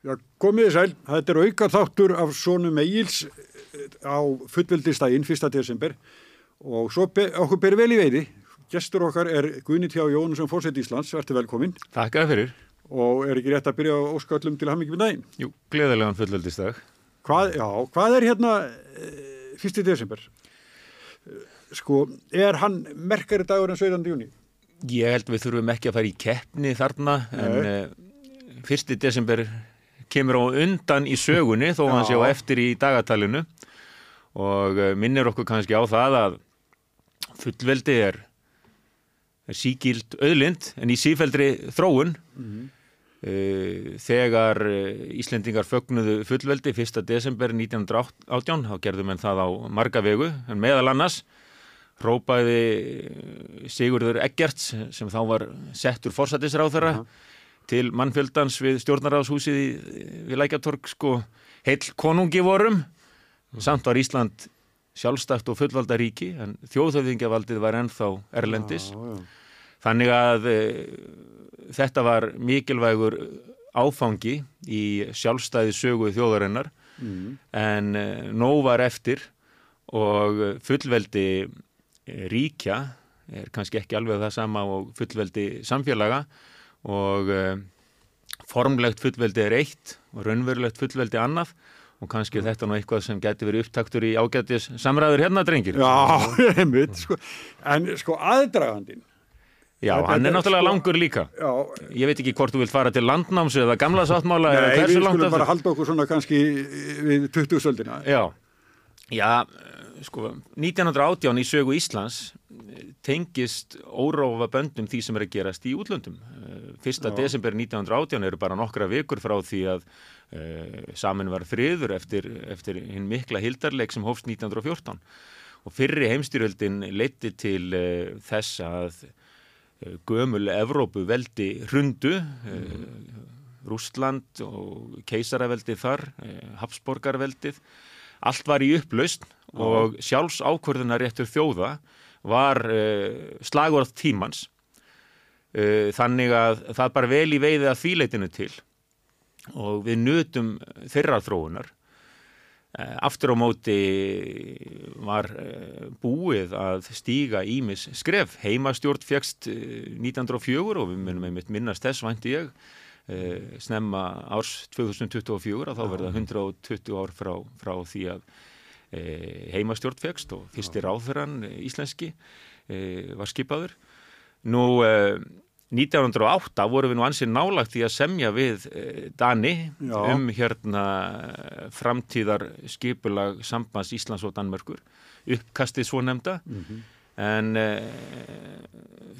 Já, komið sæl, þetta er auka þáttur af svonum Egil's á fullveldistægin 1. desember og svo be, okkur ber vel í veiði. Gestur okkar er Guðni Tjá Jónusson Fórsett Íslands, verður velkominn Takk að fyrir. og er ekki rétt að byrja á óskallum til hamingi með daginn. Jú, gleðilegan fullöldisdag. Hvað, já, hvað er hérna eh, 1. desember? Eh, Sko, er hann merkari dagur en 17. júni? Ég held við þurfum ekki að fara í keppni þarna en Nei. uh, fyrsti desember kemur á undan í sögunni þó hann sé á eftir í dagatalinu. Og uh, minnir okkur kannski á það að fullveldi er, er sígild auðlind en í sífeldri þróun uh, þegar uh, Íslendingar fögnuðu fullveldi 1. desember 1918 þá gerðum en það á marga vegu en meðal annars rópaði eh, Sigurður Eggerts sem þá var settur forsættisráðara til mannfjöldans við stjórnaráðshúsið í, við Lækjatorg sko. Heill konungi vorum samt var Ísland sjálfstætt og fullvalda ríki en þjóðhöfðingjavaldið var ennþá erlendis. Já, já. þannig að e, þetta var mikilvægur áfangi í sjálfstæði sögu þjóðarinnar. Mm. en e, nóg var eftir og fullveldi e, ríkja er kannski ekki alveg það sama og fullveldi samfélaga og e, formlegt fullveldi er eitt og raunverulegt fullveldi annað og kannski er þetta nú eitthvað sem geti verið upptaktur í ágætis samræður hérna, drengir. Já, einmitt, sko. En sko aðdragandinn, Já, Þetta hann er náttúrulega sko- langur líka. já, Ég veit ekki hvort þú vilt fara til landnáms eða gamla sáttmála eða nei, við hversu langt skulum aftur. bara halda okkur svona kannski við 20 söldina. Já, já, sko, 1918 í sögu Íslands eh, tengist órófa böndum því sem er að gerast í útlöndum. Eh, Fyrsta Já. desember 1918 eru bara nokkra vikur frá því að uh, samin var friður eftir, eftir hinn mikla hildarleik sem hófst 1914 og fyrri heimstyrjöldin leiti til uh, þess að uh, gömul Evrópu veldi hrundu uh, Rústland og keisaraveldið þar, Habsborgarveldið allt var í upplaust og sjálfs ákvörðunaréttur þjóða var uh, slagorð tímans. Uh, þannig að það bara vel í veiði að þvíleitinu til. Og við nutum þeirra þróunar. Uh, aftur á móti var búið að stíga ímis skref. Heimastjórn uh, 1904 og við munum einmitt minnast þess vænti ég snemma árs 2024 að þá verða 120 ár frá, frá því að heimastjórn fegst og fyrsti ráðferðan uh, íslenski uh, var skipaður. Nú uh, 1908 vorum við nú ansið nálagt því að semja við Dani Já. um hérna framtíðar skipulag sambands Íslands og Danmörkur uppkastið svo nefnda en uh,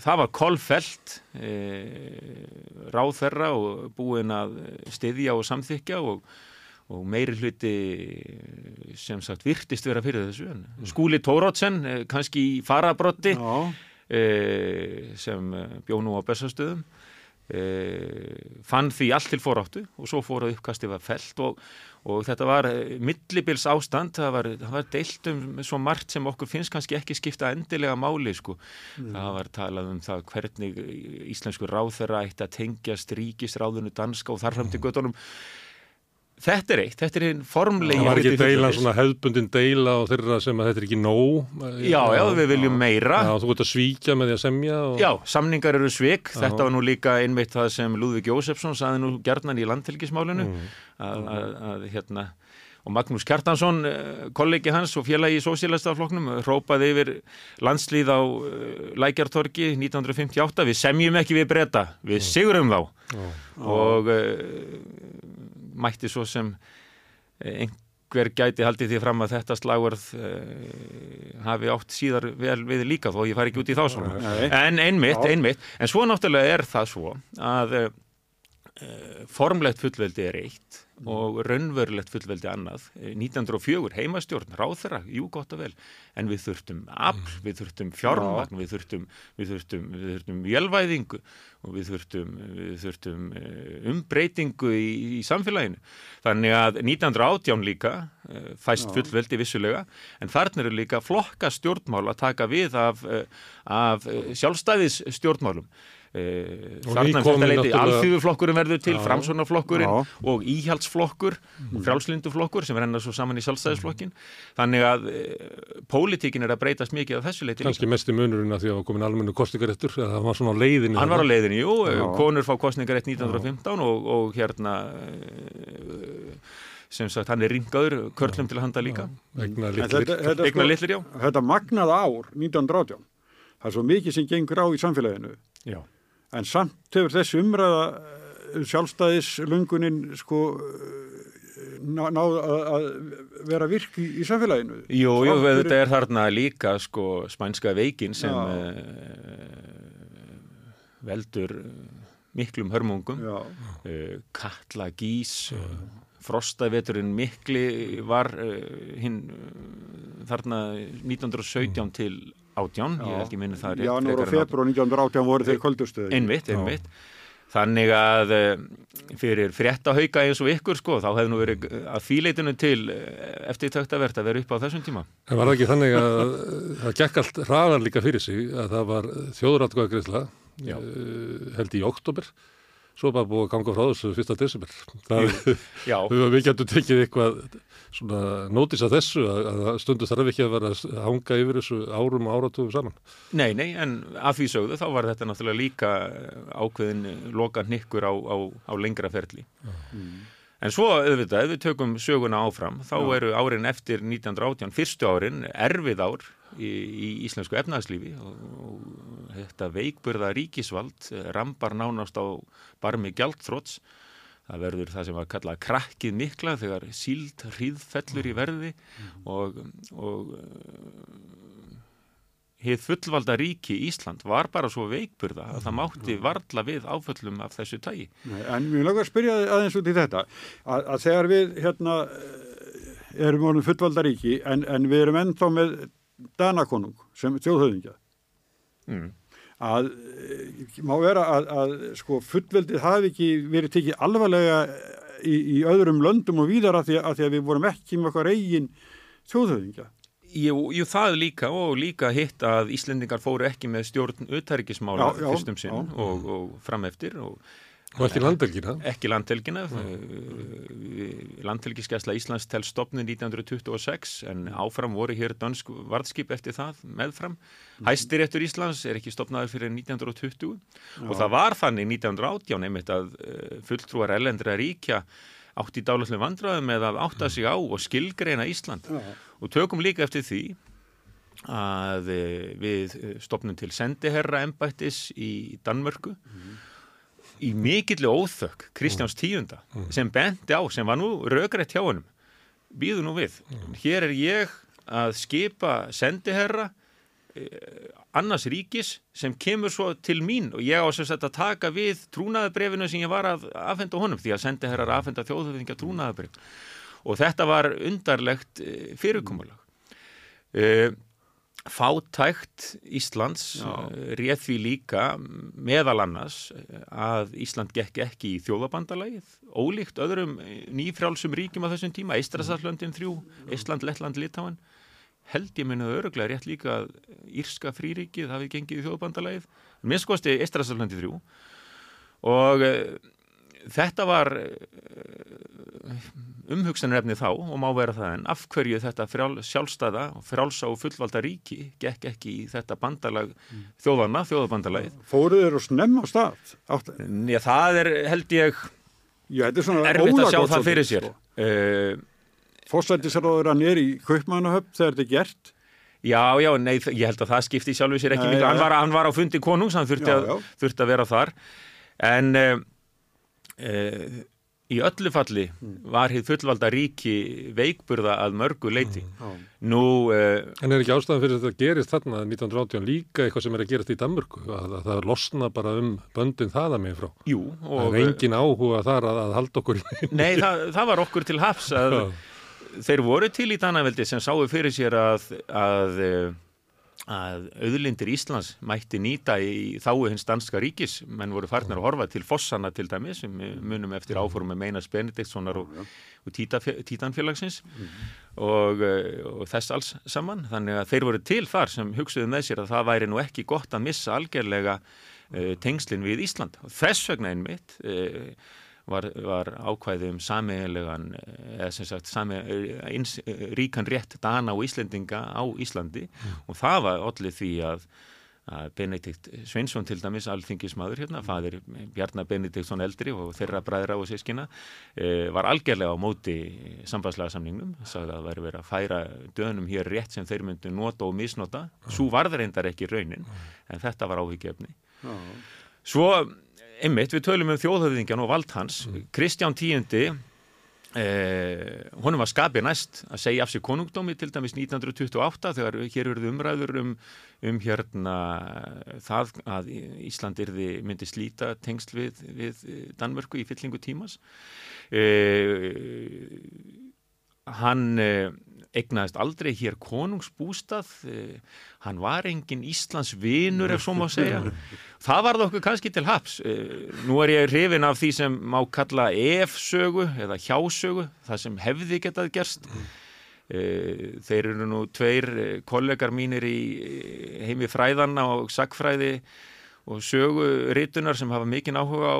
það var kolfelt uh, ráðherra og búin að styðja og samþykja og, og meiri hluti eh, sem sagt virtist vera fyrir þessu en Skúli Tórótsen uh, kannski í farabrotti Já, eh, sem eh, bjó nú á Bessastöðum eh, fann því allt til foráttu og svo fór að uppkasti var felt og, og þetta var eh, millibils ástand, það var, það var deilt um svo margt sem okkur finnst kannski ekki skipta endilega máli sko. það var talað um það hvernig íslensku ráðherra ætti að tengjast ríkisráðunu danska og þarfram til göttunum Þetta er eitt, þetta er einn formlegi Það var ekki hluti deila, fullveldis. svona hefðbundin deila og þeirra sem að þetta er ekki nóg. Já, já, við viljum meira Já, þú ert að svíkja með því að semja. Og... Já, samningar eru svik, Já. þetta var nú líka einmitt það sem Lúðvík Jósefsson saði nú gjarnan í landhelgismálinu Mm. að, að, að hérna og Magnús Kjartansson, eh, kollegi hans og félagi í sósílastafloknum, rópaði yfir landslýð á uh, Lækjartorgi 1958, við semjum ekki við breyta, við sigurum þá Já. og mætti svo sem eh, einhver gæti haldið því fram að þetta slagverð uh, hafi átt síðar vel við líka þó ég fari ekki út í þá svona. En einmitt, einmitt, en svo náttúrulega er það svo að uh, formlegt fullveldi er eitt og raunverulegt fullveldi annað. Eh, 1904 heimastjórn, ráðherra, jú gott og vel, en við þurftum afl, við þurftum fjármagn, við þurftum, við þurftum, við þurftum vélvæðingu og við þurftum, við þurftum eh, umbreytingu í, í samfélaginu. Þannig að 1918 líka eh, fæst fullveldi vissulega, en þarna eru líka flokka stjórnmál að taka við af, eh, af eh, sjálfstæðis stjórnmálum. Eh, Þarna þetta leiti alþjóðuflokkurinn verður til, Já. og íhjaldsflokkur, frjálslinduflokkur sem renna svo saman í sjálfstæðisflokkin. Þannig að e, pólitíkin er að breytast mikið af þessu leiti líka. kannski mesti munurinn að því að komin almennu kostningaréttur, að það var svona á leiðinu. Hann var á leiðinni, jú, Já. konur fá kostningarétt 1915 og, og hérna e, sem sagt hann er ringaður körlum til að handa líka. Egna En litlir. já. þetta magnaða ár 1918 það er svo mikið sem gengur á í samfélaginu Já. En samt hefur þessi umræða eh, sjálfstæðislöngunin sko eh, ná- náð að, að vera virk í, í samfélaginu? Jú, jú, þetta er þarna líka sko spænska veikin sem e, veldur miklum hörmungum. Uh, Katla Gís uh, Frostaveturinn mikli var uh, hinn uh, þarna 1917 til 18, ég held ég minni það rétt Janúar og februar 1918 voru þeir kvöldustuði Einmitt, einmitt. Þannig að uh, fyrir fréttahauka eins og ykkur sko, þá hefði nú verið uh, að fíleitinu til uh, eftir töktavert að vera upp á þessum tíma. En var það ekki þannig að það gekk allt hraðar líka fyrir sig að það var þjóðratkvæðagreisla Já. held í oktober svo bara búið að ganga frá þessu fyrsta desember. Já, við getum tekið eitthvað svona nótis að þessu að, stundu þarf ekki að vera að hanga yfir þessu árum og áratugum saman. nei, nei, en af því sögðu þá var þetta náttúrulega líka uh, ákveðin uh, loka hnykkur á, á, á lengra ferli. En svo, auðvitað, ef við tökum söguna áfram, þá eru árin eftir 1918, fyrstu árin, erfið ár í, í íslensku efnagslífi og, og þetta veikburða ríkisvald eh, rambar nánast á barmi gjaldþróts. Það verður það sem var kallað krakkið mikla þegar síld hríðfellur í verði og, og hið fullvalda ríki Ísland var bara svo veikburða að það mátti varla við áföllum af þessu tægi. En mér langar að spyrja aðeins út í þetta að, að þegar við hérna eh, erum orðin fullvaldaríki en, en við erum ennþá með Danakonung sem þjóðhauðingja Mm. að eh, má vera að, að sko fullveldið hafi ekki verið tekið alvarlega í, í öðrum löndum og víðar að því að, því að við vorum ekki með okkar eigin þjóðhauðingja. Jú, jú, það líka og líka hitt að Íslendingar fóru ekki með stjórn já, fyrstum sinn og, og fram eftir og Og ekki landelgina. ekki landhelgina. Landhelgiskesla Íslands tel stopnið 1926 en áfram voru hér dansk varðskip eftir það meðfram. Hæstiréttur Íslands er ekki stopnaður fyrir 1920 og það var þannig 1918 einmitt að uh, fulltrúar ellendra ríkja átt í dálaslega vandræðu með að átta sig á og skilgreina Ísland Já. og tökum líka eftir því að eh, við eh, stopnum til sendiherra embættis í Danmörku í mikilli óþökk Kristjáns tíunda sem benti á, sem var nú rögrætt hjá honum. Býðu nú við, hér er ég að skipa sendiherra eh, annars ríkis sem kemur svo til mín og ég á sagt að taka við trúnaðabrefinu sem ég var að afhenda honum því að sendiherrar afhenda þjóðhöfðingja trúnaðabref og þetta var undarlegt eh, fyrirkomulag. Uh, Fátækt Íslands uh, réð því líka meðal annars eh, að Ísland gekk ekki í þjóðabandalagið ólíkt öðrum eh, nýfrjálsum ríkjum á þessum tíma, Eistrasallöndin þrjú Ísland, Lettland, Litáin held ég minna öruglega rétt líka að Írska fríríkið hafi gengið í þjóðabandalagið. Minnst kosti Eistrasallöndin þrjú. Og uh, þetta var umhugsanrefni þá og má vera það en af hverju þetta frjál, sjálfstæða og frjálsa og fullvalda ríki gekk ekki í þetta bandalag þjóðana, þjóðabandalagið. Fóruð þeir og snemma á stað? Já, það er held ég já, þetta er erfitt að sjá það fyrir sér. Uh, Fórsættisráður hann er í Kaupmannahöfn þegar þetta er gert. já, já, nei, ég held að það skipti sjálfu sér ekki miklu. Hann hann var á fundi konungs, hann þurfti, Já, að, já. þurfti að vera þar. En uh, uh, í öllu falli var hitt fullvalda ríki veikburða að mörgu leiti. Já. Nú, uh, En er ekki ástæðan fyrir að þetta gerist þarna 1918 líka eitthvað sem er að gerast í Danmörku að, að það losna bara um böndin þaða með frá. jú, Það og er engin áhuga þar að, að halda okkur í nei, það, það var okkur til hafs að þeir voru til í Danaveldi sem sáu fyrir sér að, að, eh, auðlindir Íslands mætti nýta í þáu hins danska ríkis. Menn voru farnir að horfa til fossana til dæmis sem munum eftir áfórum með Meinas Benediktssonar og, og Títa, Títanfélagsins. Og, eh, og þess alls saman. Þannig að þeir voru til þar sem hugsuðu með sér að það væri nú ekki gott að missa algjörlega uh, tengslin við Ísland. Og þess vegna einmitt uh, var, var ákvæði um sameiginlegan eða sem sagt sami, eins, ríkan rétt Dana og Íslendinga á Íslandi. Og það var allir því að Benedikt Sveinsson til dæmis alþingismadur hérna, fadir Bjarnar Benediktsson eldri og þeirra bræðra og sískina var algjörlega á móti sambandslega samningnum, sagði að það væri verið að færa dönum hér rétt sem þeir myndu nota og misnota, svo varð reyndar ekki raunin, en þetta var áhyggjefni Já. Svo, einmitt, við tölum um þjóðhöfðingjan og vald hans. Kristján tíundi, eh, honum var skapið næst að segja af sig konungdómi til dæmis 1928 þegar hér verður umræður um, um hérna það að Ísland yrði myndi slíta tengsl við, við Danmörku í fyllingu tímas. Eh, hann eh, egnaðist aldrei hér konungsbústað. Eh, hann var engin Íslands vinur ef svo má segja. Það varð okkur kannski til haps eh, nú er ég hrifin af því sem má kalla ef-sögu eða hjásögu það sem hefði getað gerst. Eh, þeir eru nú tveir kollegar mínir í heimi fræðanna og sagfræði og sögu ritunar sem hafa mikinn áhuga á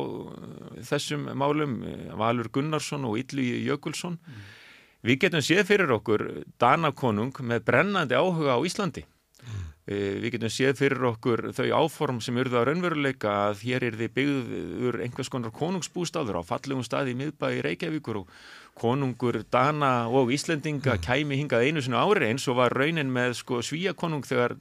þessum málum. Valur Gunnarsson og Illu Jökulsson Við getum séð fyrir okkur Danakonung með brennandi áhuga á Íslandi. Mm. Við getum séð fyrir okkur þau áform sem að raunveruleika að hér er þið byggður einhvers konar konungsbústaður á fallegum staði í miðbæði Reykjavíkur og konungur Dana og Íslendinga kæmi hingað einu sinu ári eins og var raunin með sko svíakonung þegar,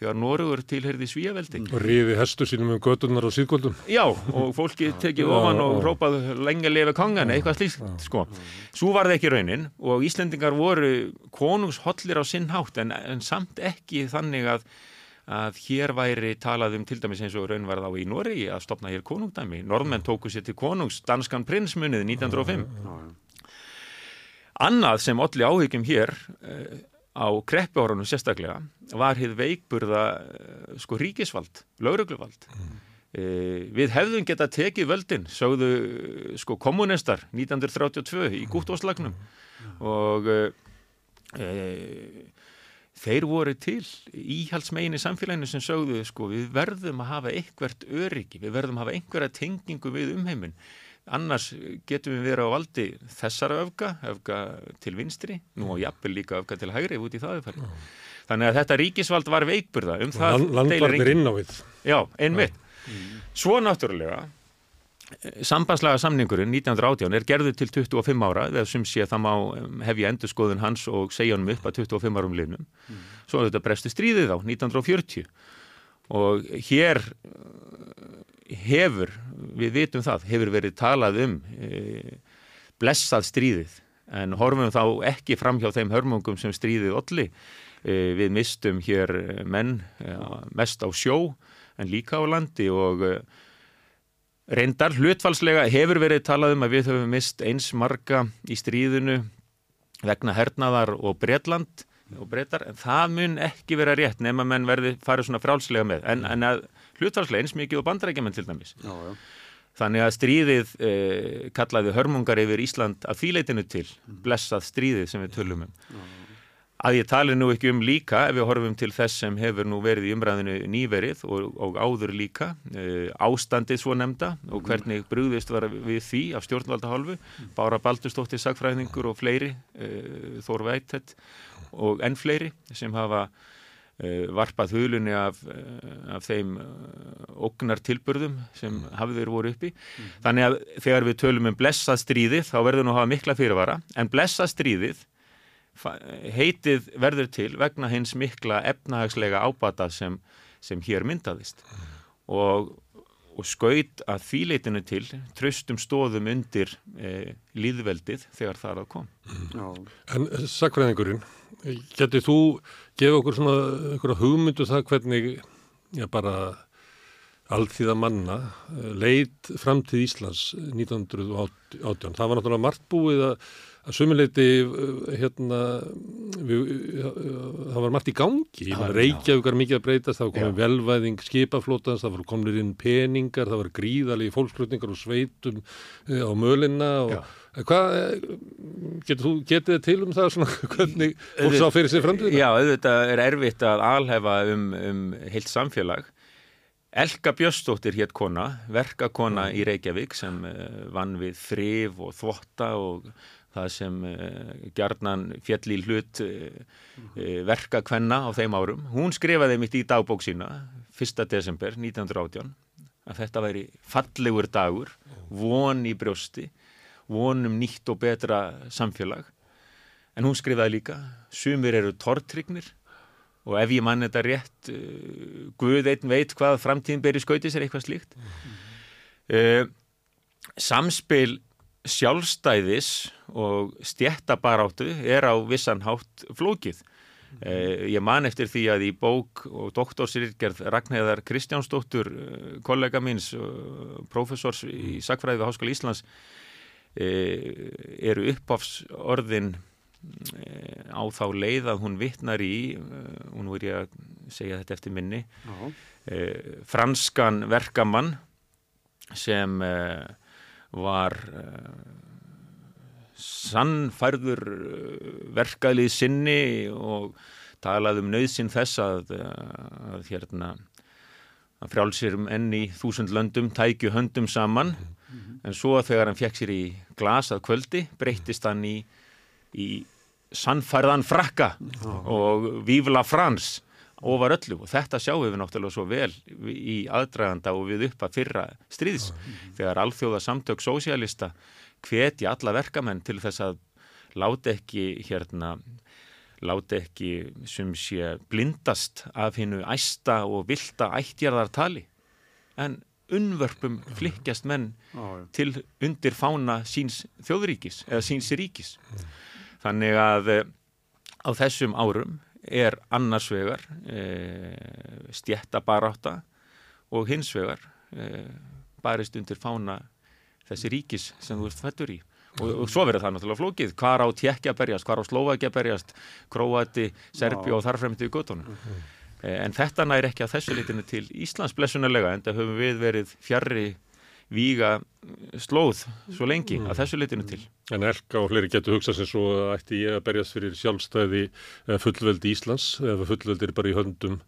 þegar Norugur tilherði svíaveldi. og ríði hestur sínum um gödunar og síðgóldum. Já, og fólki tekið ofan og já. hrópað lengi lefi kongan, eitthvað slíkt, sko. Svo var það ekki raunin og Íslendingar voru konungshollir á sinn hátt en, en samt ekki þannig að að hér væri talað um til dæmis eins og raun var þá í Noregi að stopna hér konungdæmi. Norðmenn tóku sér til konungs danskan prinsmunið 1905. Annað sem olli áhyggjum hér uh, á kreppuárunum sérstaklega var hér veikburða uh, sko ríkisvald, laurugluvald. Uh, við hefðum geta tekið völdin, sögðu sko kommunistar 1932 í gúttváslagnum og uh, uh, þeir voru til íhaldsmegin í samfélaginu sem sögðu sko við verðum að hafa eitthvert öryggi, við verðum að hafa einhverja tengingu við umheiminn annars getum við verið á valdi þessara öfga, öfga til vinstri, nú og jafnvel líka öfga til hægri út í það er farið. Þannig að þetta ríkisvald var veikburða um það landvarnir inn á við. Já, einmitt. Svo náttúrulega eh, sambandslega samningurinn 1918 er gerður til 25 ára þegar sem sé það má hefja endurskoðun hans og segja honum upp að 25 árum liðnum. Svo þetta brestu stríðið á 1940 og hér eh, hefur, við vitum það, hefur verið talað um e, blessað stríðið. En horfum þá ekki fram hjá þeim hörmungum sem stríðið olli. E, við mistum hér menn e, mest á sjó en líka á landi. Og e, reyndar hlutfalslega hefur verið talað um að við höfum mist eins marga í stríðinu vegna hernaðar og Bretland og brettar, en það mun ekki vera rétt nema menn verði farið svona frálslega með. En, en að hlutfalslega eins mikið og bandarækjumenn til dæmis. Já, já. Þannig að stríðið eh, kallaði hörmungar yfir Ísland að þýleitinu til, blessað stríðið sem við tölum um. Að ég tali nú ekki um líka ef við horfum til þess sem hefur nú verið í umræðinu nýverið og, og áður líka, eh, ástandið svo nefnda og hvernig brúðist var við því af stjórnvalda hálfu, Bára Baldurstóttir sagfræðingur og fleiri, eh, Þór Vættet og enn fleiri sem hafa varpað hulunni af, uh, af þeim uh, ógnar tilburðum sem hafður voru uppi. Þannig að þegar við tölum um blessað stríðið þá verður nú að hafa mikla fyrirvara en blessað stríðið heitið verður til vegna hins mikla efnahagslega ábata sem, sem hér myndaðist og, og skaut að þýleitinu til tröstum stóðum undir e, líðveldið þegar það að kom. Já. En eh, sakfræðingurinn, getur þú gefa okkur svona einhverja hugmyndu um það hvernig, já bara alþýða manna eh, leit framtíð Íslands 1918. Það var náttúrulega margt búið að að sömuleiti eh, hérna við, það var margt í gangi ja, Reykjavík var mikið að breytast það var komið velvæðing skipaflótans það var komið inn peningar, það var gríðalegi fólksflutningar og sveitum eh, á mölinna og Já. Hvað eh, getur þú getið til um það svona hvernig fólk sá fyrir sig framtíðina? Já, auðvitað er erfitt að alhefa um, um heilt samfélag Elka Björstóttir hétt kona, verkakona í Reykjavík sem vann við þrif og þvotta og það sem uh, gjarnan fjall í hlut uh, uh, verka kvenna á þeim árum. Hún skrifaði mitt í dagbók sína 1. desember 1918 að þetta væri fallegur dagur, von í brjósti, von um nýtt og betra samfélag. En hún skrifaði líka, sumir eru tortrygnir og ef ég mann þetta rétt, Guð einn veit hvað framtíðin ber í skautis er eitthvað slíkt. Mm. Samspil sjálfstæðis og stjættabaráttu er á vissan hátt flókið. Eh, ég man eftir því að í bók og doktorsirgerð Ragnæðar Kristjánsdóttur, kollega míns, professors í Sakfræði við Háskóla Íslands, eru uppáfs orðin eh, á þá leið að hún vittnar í, eh, hún voru ég að segja þetta eftir minni, franskan verkamann sem var sannfærður uh, verkaðlið sinni og talaði um nöðsinn þess að, uh, að hérna að frjálsir enn í þúsund löndum tækju höndum saman mm -hmm. en svo þegar hann fekk sér í glasað kvöldi breytist hann í, í sannfærðan frakka oh. og vífla frans ofar öllu og þetta sjáum við náttúrulega svo vel í aðdraganda og við upp að fyrra stríðs oh. þegar alþjóða samtök sósialista hvetja alla verkamenn til þess að láta ekki hérna láta ekki sem sé blindast af hinnu æsta og vilda ættjarðartali en unnvörpum flikkjast menn ah, til undir fána síns þjóðríkis eða síns ríkis. Þannig að eh, á þessum árum er annars vegar e, stjættabaráta og hins vegar e, barist undir fána þessi ríkis sem þú ert fættur í. Og, og svo verður það náttúrulega flókið. Hvar á Tjekkja berjast, hvar á Slovakja berjast Kroati, Serbi og þarfremdi í göttunum mhm. eh, en þetta næri ekki að þessu litinu til Íslands blessunarlega en það höfum við verið fjarrri víga slóð svo lengi að þessu litinu til. En Elka og fleiri getur hugsað sem svo að ætti ég að berjast fyrir sjálfstæði fullveldi Íslands eða fullveldi er bara í höndum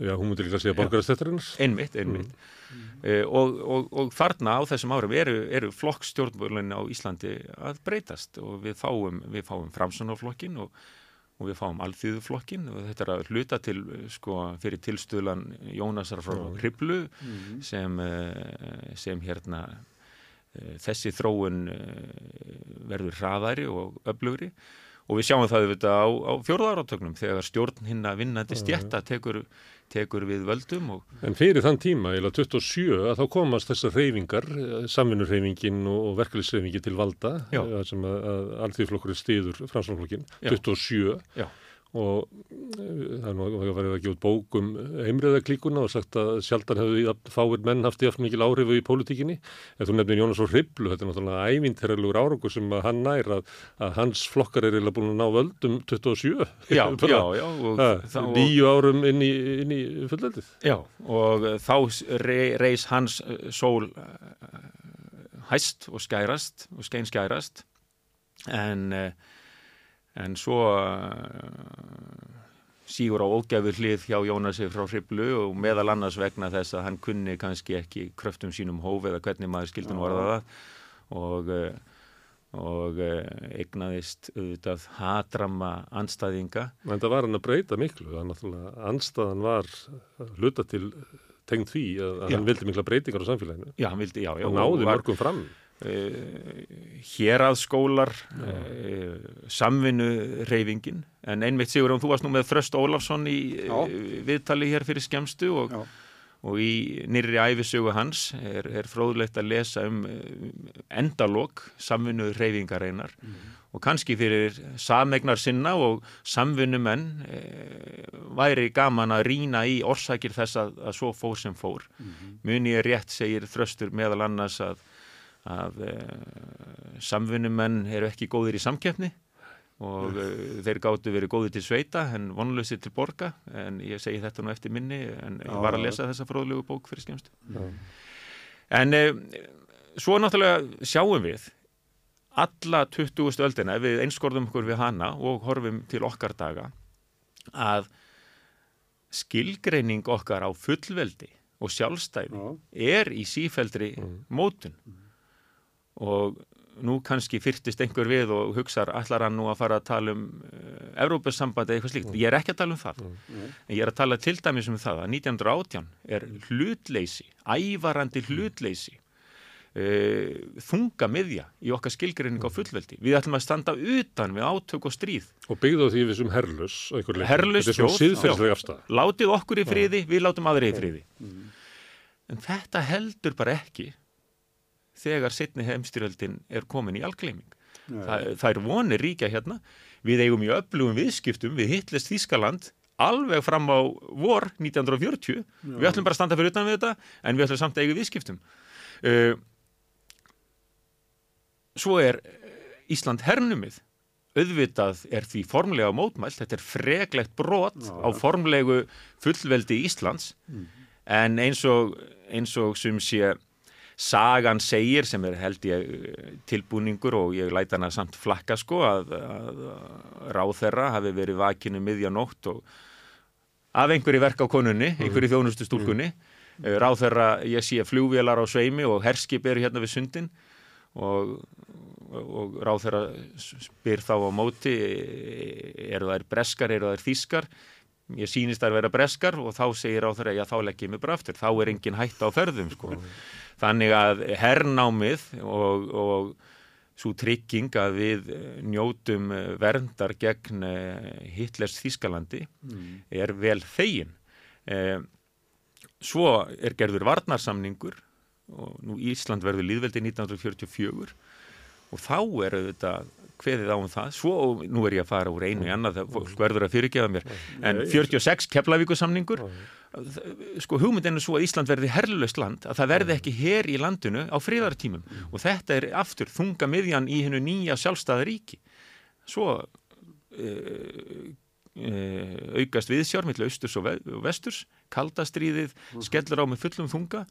Já, hún múti líka að segja borgarastættarinnar. Einmitt, einmitt. Mm. Uh, og, og, og þarna á þessum árum eru, eru flokkstjórnbúrlinni á Íslandi að breytast og við fáum, við fáum framsunarflokkin og, og við fáum alþýðuflokkin og þetta er að hluta til sko fyrir tilstuðlan Jónasar frá. Kriblu mm. sem, uh, sem hérna uh, þessi þróun verður hraðari og öflugri og við sjáum það auðvitað á, á fjórðarátöknum þegar stjórn hinn að vinnandi stjætta tekur, tekur við völdum. Og... En fyrir þann tíma, eða 27, að þá komast þessar reyfingar, samvinnurreyfingin og verkefliðsreyfingi til valda, sem að, að alþjóðflokkur er stiður franslóflokkin, 27. Já og eh, það er nú að verið að gefa út bókum heimriðaklíkuna og sagt að sjaldan hefðu fáir menn haft aftur mikil áhrifu í pólitíkinni. En þú nefnir Jónas og Hriblu, þetta er náttúrulega ævinterlegur árangur sem hann nær að, að hans flokkar er eiginlega búin að ná völdum 27 Já, já, já Nýju árum inn í, inn í fullveldið. Já, og þá reys hans eh, sól eh, hæst og skærast og skein skærast en en svo uh, sígur á ógæfur hlið hjá Jónasi frá Hriblu og meðal annars vegna þess að hann kunni kannski ekki kröftum sínum hóf eða hvernig maður skildin varða það og, uh, og uh, eignaðist auðvitað hatrama anstæðinga. En það var hann að breyta miklu, anstæðan var hluta til tengd því að já. hann vildi mikla breytingar á samfélaginu. Já, hann vildi, já. já og náði mörgum fram. Uh, héraðskólar uh, samvinnu reyfingin en einmitt sigur um þú varst nú með Þröst Ólafsson í uh, viðtali hér fyrir skemstu og, og í nýri æfisögu hans er, er fróðlegt að lesa um endalók samvinnuð reyfingareinar og kannski fyrir samegnar sinna og samvinnumenn e, væri gaman að rína í orsakir þess að, að svo fór sem fór. Muni er rétt, segir þröstur meðal annars að, að e, samvinnumenn eru ekki góðir í samkeppni og uh, þeir gáttu verið góði til sveita en vonlösi til borga en ég segi þetta nú eftir minni en ég var að lesa þessa fróðlegu bók fyrir skemmstu. En uh, svo náttúrulega sjáum við alla 20. öldina við einskorðum okkur við hana og horfum til okkar daga að skilgreining okkar á fullveldi og sjálfstæði Já. er í sífeldri mótun og nú kannski fyrtist einhver við og hugsar allar hann nú að fara að tala um uh, Evrópussambandi eða eitthvað slíkt. Ég er ekki að tala um það. En ég er að tala til dæmis um það að 1918 er hlutleysi, ævarandi hlutleysi, uh, þunga miðja í okkar skilgreining á fullveldi. Við ætlum að standa utan við átök og stríð. Og byggðu á því við sem herlus einhver er síðferðslega já. afstæða. Látið okkur í friði, við látum aðri í friði. En þetta heldur bara ekki þegar setni heimstyrjöldin er komin í algleiming. Það, það er vonir ríkja hérna. Við eigum í öflugum viðskiptum við Hitlers Þískaland alveg fram á vor 1940. Við ætlum bara að standa fyrir utan við þetta en við ætlum samt að eiga viðskiptum. Uh, svo er eh, Ísland hernumið. Auðvitað er því formlega mótmælt. Þetta er freglegt brot Já. á formlegu fullveldi Íslands en eins og, eins og sem sé sagan segir sem er held ég tilbúningur og ég læta hana samt flakka sko að, að, þeirra hafi verið vakinu miðja nótt og af einhverju verk á konunni, einhverju þjónustu stúlkunni. Mm. ráð þeirra ég sé flugvélar á sveimi og herskip eru hérna við sundin og, og ráð þeirra spyr þá á móti eru þær breskar, eru þær þískar ég sýnist þær vera breskar og þá segir ráð þeirra já þá legg ég mig bara aftur, þá er engin hætt á ferðum sko. Þannig að hernámið og, og svo trygging að við njótum verndar gegn eh, Hitlers Þískalandi er vel þegin. Eh, Svo er gerður varnarsamningur og nú Ísland verður líðveldi 1944 og þá er þetta hveðið á um það, svo og nú er ég að fara úr einu í annað, það fólk verður að fyrirgefa mér. En 46 Keflavíkusamningur sko hugmyndin er svo að Ísland verði herrlöst land, að það verði ekki her í landinu á friðartímum. Og þetta er aftur þunga miðjan í hennu nýja sjálfstæða ríki. Svo uh, uh, aukast viðsjár millir austurs og ve- og vesturs kaldastríðið skellur á með fullum þunga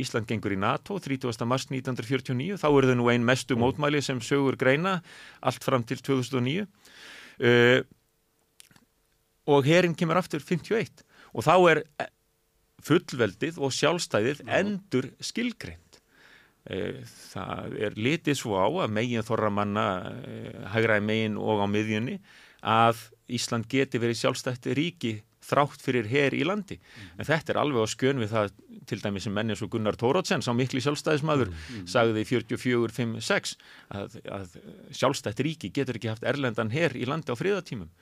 Ísland gengur í NATO 30. mars 1949 þá eru þau nú ein mestu mótmæli sem sögur greina allt fram til 2009 uh, og herin kemur aftur 51 og þá er eh, fullveldið og sjálfstæðið endur skilgreind uh, það er litið svo á að megin þorra manna uh, hægraði megin og á miðjunni að Ísland geti verið sjálfstætti ríki þrátt fyrir her í landi. En þetta er alveg á skjön við það til dæmis sem menn eins og Gunnar Tórótsen, sá mikli sjálfstæðismadur, sagði í 44-5-6 að, að sjálfstætt ríki getur ekki haft erlendan her í landi á friðatímum.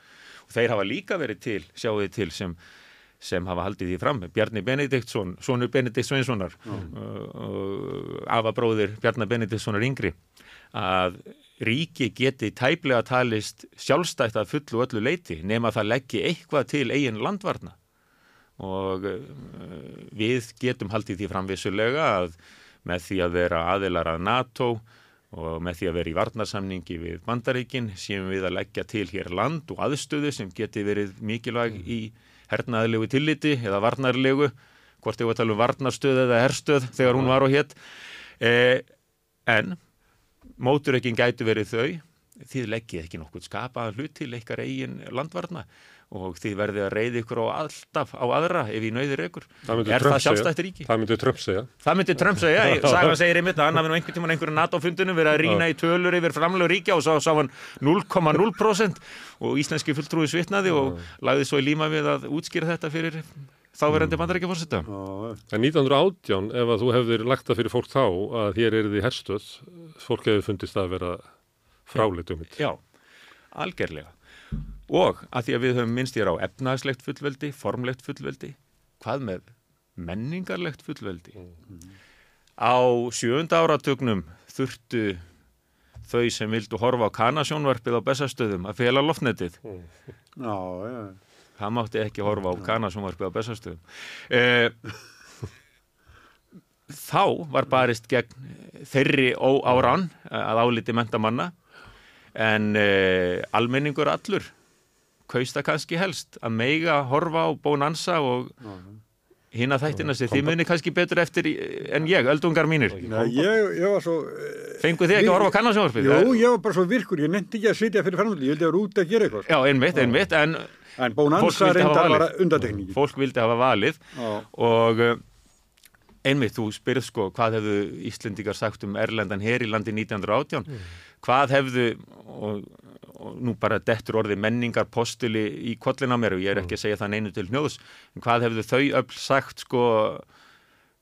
Og þeir hafa líka verið til, sjáu þið til sem sem hafa haldið því fram, Bjarni Benediktsson sonur Benedikt Sveinssonar og afabróðir Bjarni Benediktssonar yngri að ríki geti tæplega talist sjálfstætt að fullu og öllu leiti nema það leggji eitthvað til eigin landvarna og uh, við getum haldið því framvissulega að með því að vera aðilar að NATO og með því að vera í varnarsamningi við bandaríkin séum við að leggja til hér land og aðstöðu sem geti verið mikilvæg í hernaðilegu tilliti eða varnarlegu, hvort ég var að tala um varnarstöð eða herstöð þegar hún var á hétt. Eh, en móturökin gætu verið þau, þið leggið ekki nokkuð skapaðan hlut til ykkar eigin landvarna og þið verðið að reyði ykkur á alltaf á aðra ef í nöyðir ykkur. Það Er það sjálfstætt ríki? Það myndi Trump segja. Það myndi Trump segja, Sagan segir einmitt að hann hafi nú einhvern tímann einhverju NATO-fundunum verið að rýna í tölur yfir framlegu ríkja og svo sá hann 0,0% og íslenski fulltrúi svitnaði og lagði svo í líma við að útskýra þetta fyrir þáverandi bandarækja fórseta. Já, En 1918, ef að þú hefðir lagt það fyrir fólk þá að hér er því herstöð, fólk hefði fundist að vera fráleitt um þetta. Já, algerlega. Og að því að við höfum minnst hér á efnagslegt fullveldi, formlegt fullveldi, hvað með menningarlegt fullveldi. Á sjönda áratugnum þurftu þau sem vildu horfa á kanasjónvarpið á bestastöðum að fela loftnetið. Já, já. Það mátti ekki horfa á kanasjónvarpið á bestastöðum. Eh, þá var barist gegn þeirri óáran að áliti mentamanna en eh, almenningur allur kausta kannski helst að meiga horfa á Bonanza og hinn að þættina sig. Þið muni kannski betur eftir en ég, öldungar mínir. Nei, ég, ég var svo... eh, Fengu þið ekki að horfa á kannasjónvarpið? Jú, ég var bara svo virkur, ég nefndi ekki að sitja fyrir framhaldi, ég vildi vera út að gera eitthvað. Já, einmitt, einmitt, en En hafa reyndar var undatekningi. fólk vildi hafa valið. Já, og uh, einmitt, þú spyrð sko hvað hefðu Íslendingar sagt um Erlendan her í landi 1918 hvað hefðu og, og nú bara dettur orði menningar postuli í kollin á mér og ég er ekki að segja það neinu til hnjóðs hvað hefðu þau öll sagt sko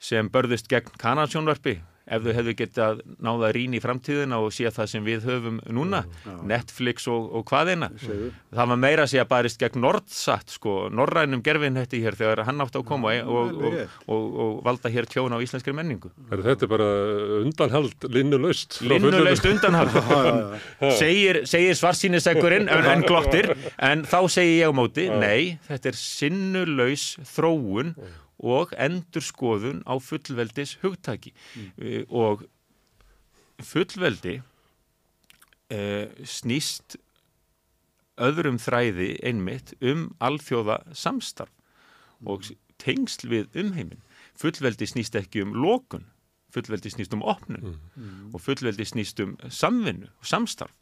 sem börðust gegn kanasjónvarpi ef þau hefðu getað náða að rýna í framtíðina og sé það sem við höfum núna Netflix og, og hvað eina segðu. það var meira að segja barist gegn Nordsat sko, norrænum gerfinhetti hér þegar hann átti að koma og, og, og, rétt. og, og valda hér tjón á íslenskri menningu Er þetta er bara undanhald linnulaust? frá linnulaust undanhald Já, já, já. segir, segir svarsýnisegurinn en, en glottir, en þá segi ég á móti nei, þetta er sinnulaus þróun og endurskoðun á fullveldis hugtaki mm. og fullveldi uh, snýst öðrum þræði einmitt um alþjóða samstarf og tengsl við umheimin. Fullveldi snýst ekki um lokun, fullveldi snýst um opnun og fullveldi snýst um samvinnu og samstarf.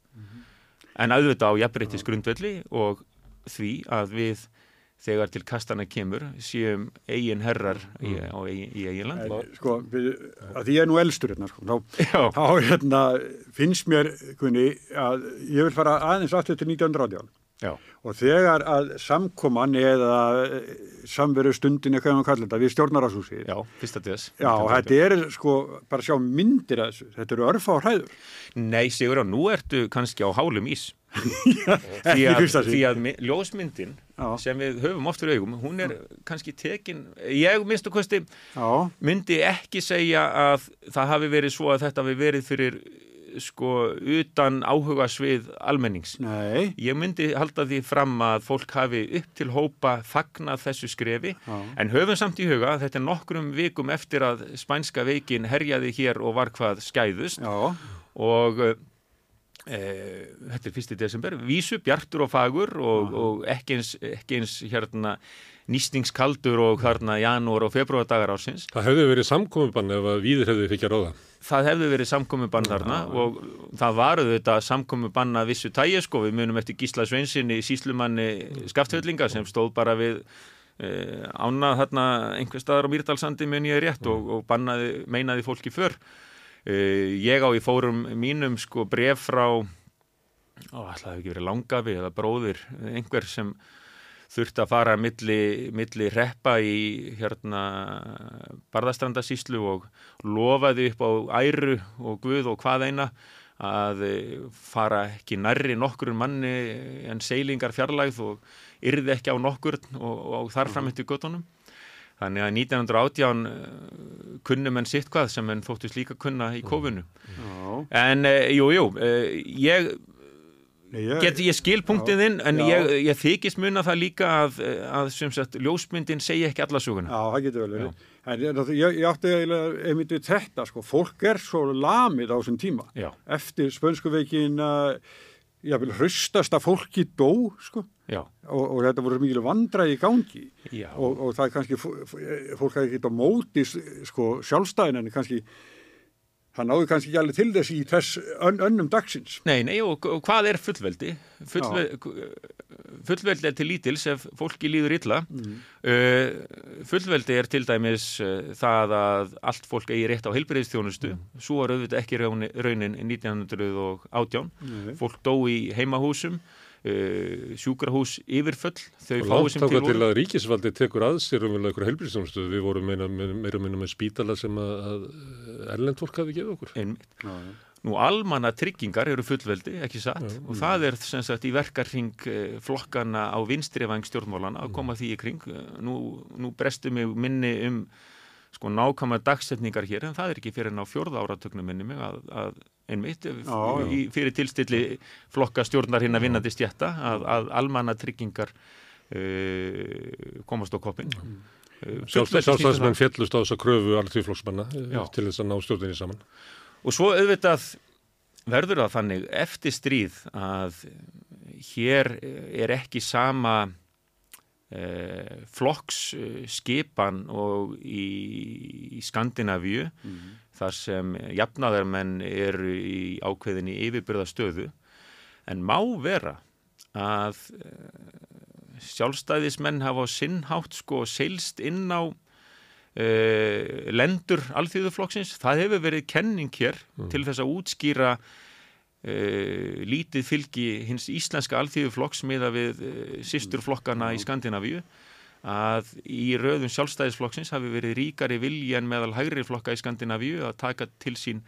En auðvitað á jafnbreytis grundvelli og því að við þegar til kastana kemur séum eigin herrar í, á eigin, í eigin land. En, sko, að ég er nú elstur hérna, sko, þá, þá hérna, finnst mér, kunni, að ég vil fara aðeins aftur til 1918 Já, og þegar að samkoman eða eh, samveru stundin eitthvað um að kalla þetta við stjórnarásúsi já, fyrsta þess. Já, þetta er sko, bara sjá myndir að þessu, þetta eru örfa á hræður. Nei, Sigur, nú ertu kannski á hálum ís. Því að, því að ljósmyndin Já. sem við höfum oft fyrir augum, hún er kannski tekin, ég minnstu kosti Já, myndi ekki segja að það hafi verið svo að þetta hafi verið fyrir sko utan áhuga svið almennings. nei, Ég myndi halda því fram að fólk hafi upp til hópa fagnað þessu skrefi Já. en höfum samt í huga að þetta er nokkrum vikum eftir að spænska veikin herjaði hér og var hvað skæðust já, og e, þetta er fyrsti desember, vísu, bjartur og fagur og, og ekki, eins, ekki eins hérna nýstingskaldur og hérna janúar og februardagar ársins. Það hefði verið samkomibann ef að víðir hefði fikk að ráða. Það hefði verið samkomibann þarna og það varuð þetta samkomibann að vissu tægi sko, við munum eftir Gísla Sveinsinni, síslumanni Skaftfellinga sem stóð bara við e, ána þarna einhver staðar á Mýrdalsandi mun ég rétt og, og bannaði, meinaði fólki för. E, ég á í fórum mínum sko bref frá, ó, ætlaði hafi ekki verið langafi eða bróðir, einhver sem þurfti að fara milli, milli reppa í hérna barðastrandasíslu og lofaði upp á æru og guð og hvað eina að eh, fara ekki nærri nokkur manni en seilingar fjarlægð og yrði ekki á nokkur og, og þar fram eftir göttunum. Þannig að 1918 uh, kunnum en sitt hvað sem en þóttist líka kunna í kofinu. já. En uh, jú, jú, uh, ég Nei, ég, Get, ég skil punktið þinn en Já. ég, ég þykist muna það líka að, að sem sagt ljósmyndin segja ekki alla söguna. Já, það getur vel verið. En ég, ég, ég átti eiginlega einmitt við þetta, sko, fólk er svo lamið á þessum tíma. Já. Eftir spönskuveikin að, ég vil hrustasta fólki dó, sko, og, og þetta voru mikil vandræði í gangi. Og, og það er kannski, fó- fó- fólk hefði ekki á móti, sko, sjálfstæðin, en kannski, það náðu kannski ekki alveg til þess í þess ön, önnum dagsins. nei, nei, og, og hvað er fullveldi? Fullveldi, fullveldi er til lítils ef fólki líður illa. Uh, fullveldi er til dæmis uh, það að allt fólk eigi rétt á heilbreyðstjónustu. Svo er auðvitað ekki raunin, raunin 1918. Nei. Fólk dó í heimahúsum, uh, sjúkrahús yfirföll, þau langt sem til ákvað til voru. að ríkisvaldi tekur að sér um einhverja heilbríðstónustu. Við vorum meina, meira meina með spítala sem að, að erlend fólk hafi gefið okkur. Einmitt. Já, já. Nú almanna tryggingar eru fullveldi, ekki satt, Já. og það er sem sagt í verkarring eh, flokkana á vinstrivæng stjórnmálana Mm. að koma því í kring. Eh, Nú, nú brestu mig minni um sko nákvæma dagsetningar hér en það er ekki fyrir en á fjórða áratögnum minni mig að, að einmitt eh, Já, já. í, fyrir tilstilli flokka stjórnar hinn að vinnandi stjætta að, að almanna tryggingar uh, komast á koppin. Uh, Sjálfstæðismenn fjellust á þessa kröfu alþjóðflokksmanna Já. til þess að ná stjórninni saman. Og svo auðvitað verður það þannig eftir stríð að hér er ekki sama eh, flokks eh, og í, í Skandinavíu þar sem jafnaðarmenn eru í ákveðinni yfirbyrðastöðu en má vera að eh, sjálfstæðismenn hafa á sinnhátt sko seilst inn á uh, lendur alþýðuflokksins. Það hefur verið kenning hér til þess að útskýra uh, lítið fylgi hins íslenska alþýðuflokks miða við uh, sýsturflokkana í Skandinavíu að í röðum sjálfstæðisflokksins hafi verið ríkari vilji en meðal hægri flokka í Skandinavíu að taka til sín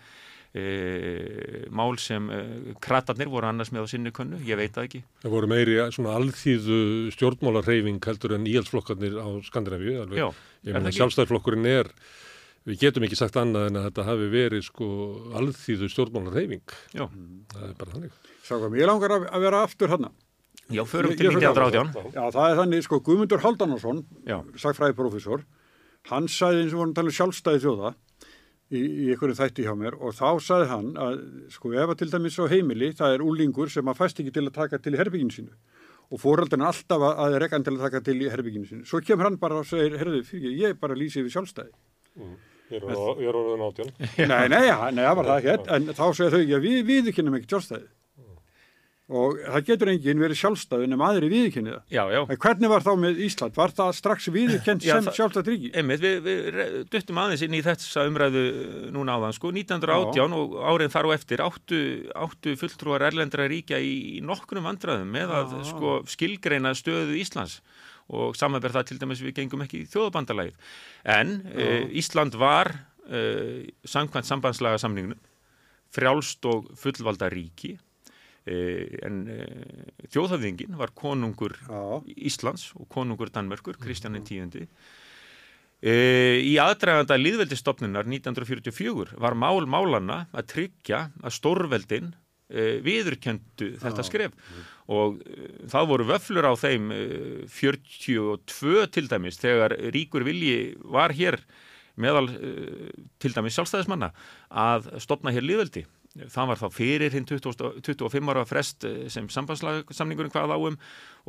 e, mál sem kratarnir voru annars með á sinni könnu, ég veit það ekki. Það voru meiri svona alþýðu stjórnmálarreyfing heldur en íhaldsflokkarnir á Skandinavíu. Alveg. Já, Ég meina ekki? sjálfstæðarflokkurinn er, við getum ekki sagt annað en að þetta hafi verið sko alþýðu stjórnmálarreyfing. Já, Það er bara þannig. Sáum, ég langar að, að vera aftur hann. já förum til ég fyrir 1918. Já, það er þannig, sko, Guðmundur Haldanarsson, Já. sagfræðiprófessor, hann sagði eins og vorum að tala um sjálfstæði þjóða í, í einhverju þætti hjá mér og þá sagði hann að, sko, ef að til dæmis á heimili, það er úlingur sem að fæst ekki til að taka til í herbygginu sínu og fóröldan er alltaf að, að rekkan til að taka til í herbygginu sínu. Svo kemur hann bara og segir, herðu, ég bara lýsi við sjálfstæði. Er, á, ég er orðin átján. nei, nei, ja, nei, það var það ekki, en þá segir þau, já, við viðkennum ekki sjálfstæði. Og það getur enginn verið sjálfstæði nema aðri viðkenni það. Já, já. En hvernig var þá með Ísland? Var það strax Já, sem sjálfstætt ríki? Einmitt, við, við duttum aðeins inn í þessa umræðu uh, núna áðan, sko, 1918 og árin þar og eftir áttu, áttu fulltrúar erlendra ríkja í, í nokkrum vandræðum með að sko, skilgreina stöðu Íslands og samanverð það til dæmis við gengum ekki í þjóðabandalagið. En uh, Ísland var uh, samkvæmt sambandslaga samningnum frjálst og fullvalda ríki uh, en þjóðhafðingin var konungur Já, Íslands og konungur Danmörkur, Kristján X. E, í aðdraganda líðveldistofnunar 1944 var mál málanna að tryggja að stórveldin e, viðurkendu þetta skref og e, það voru vöflur á þeim e, 42 til dæmis þegar ríkur vilji var hér meðal til dæmis sjálfstæðismanna að stopna hér líðveldi. Það var þá fyrir hinn 20, 25 ára frest eh, sem sambandsamningurinn hvað áum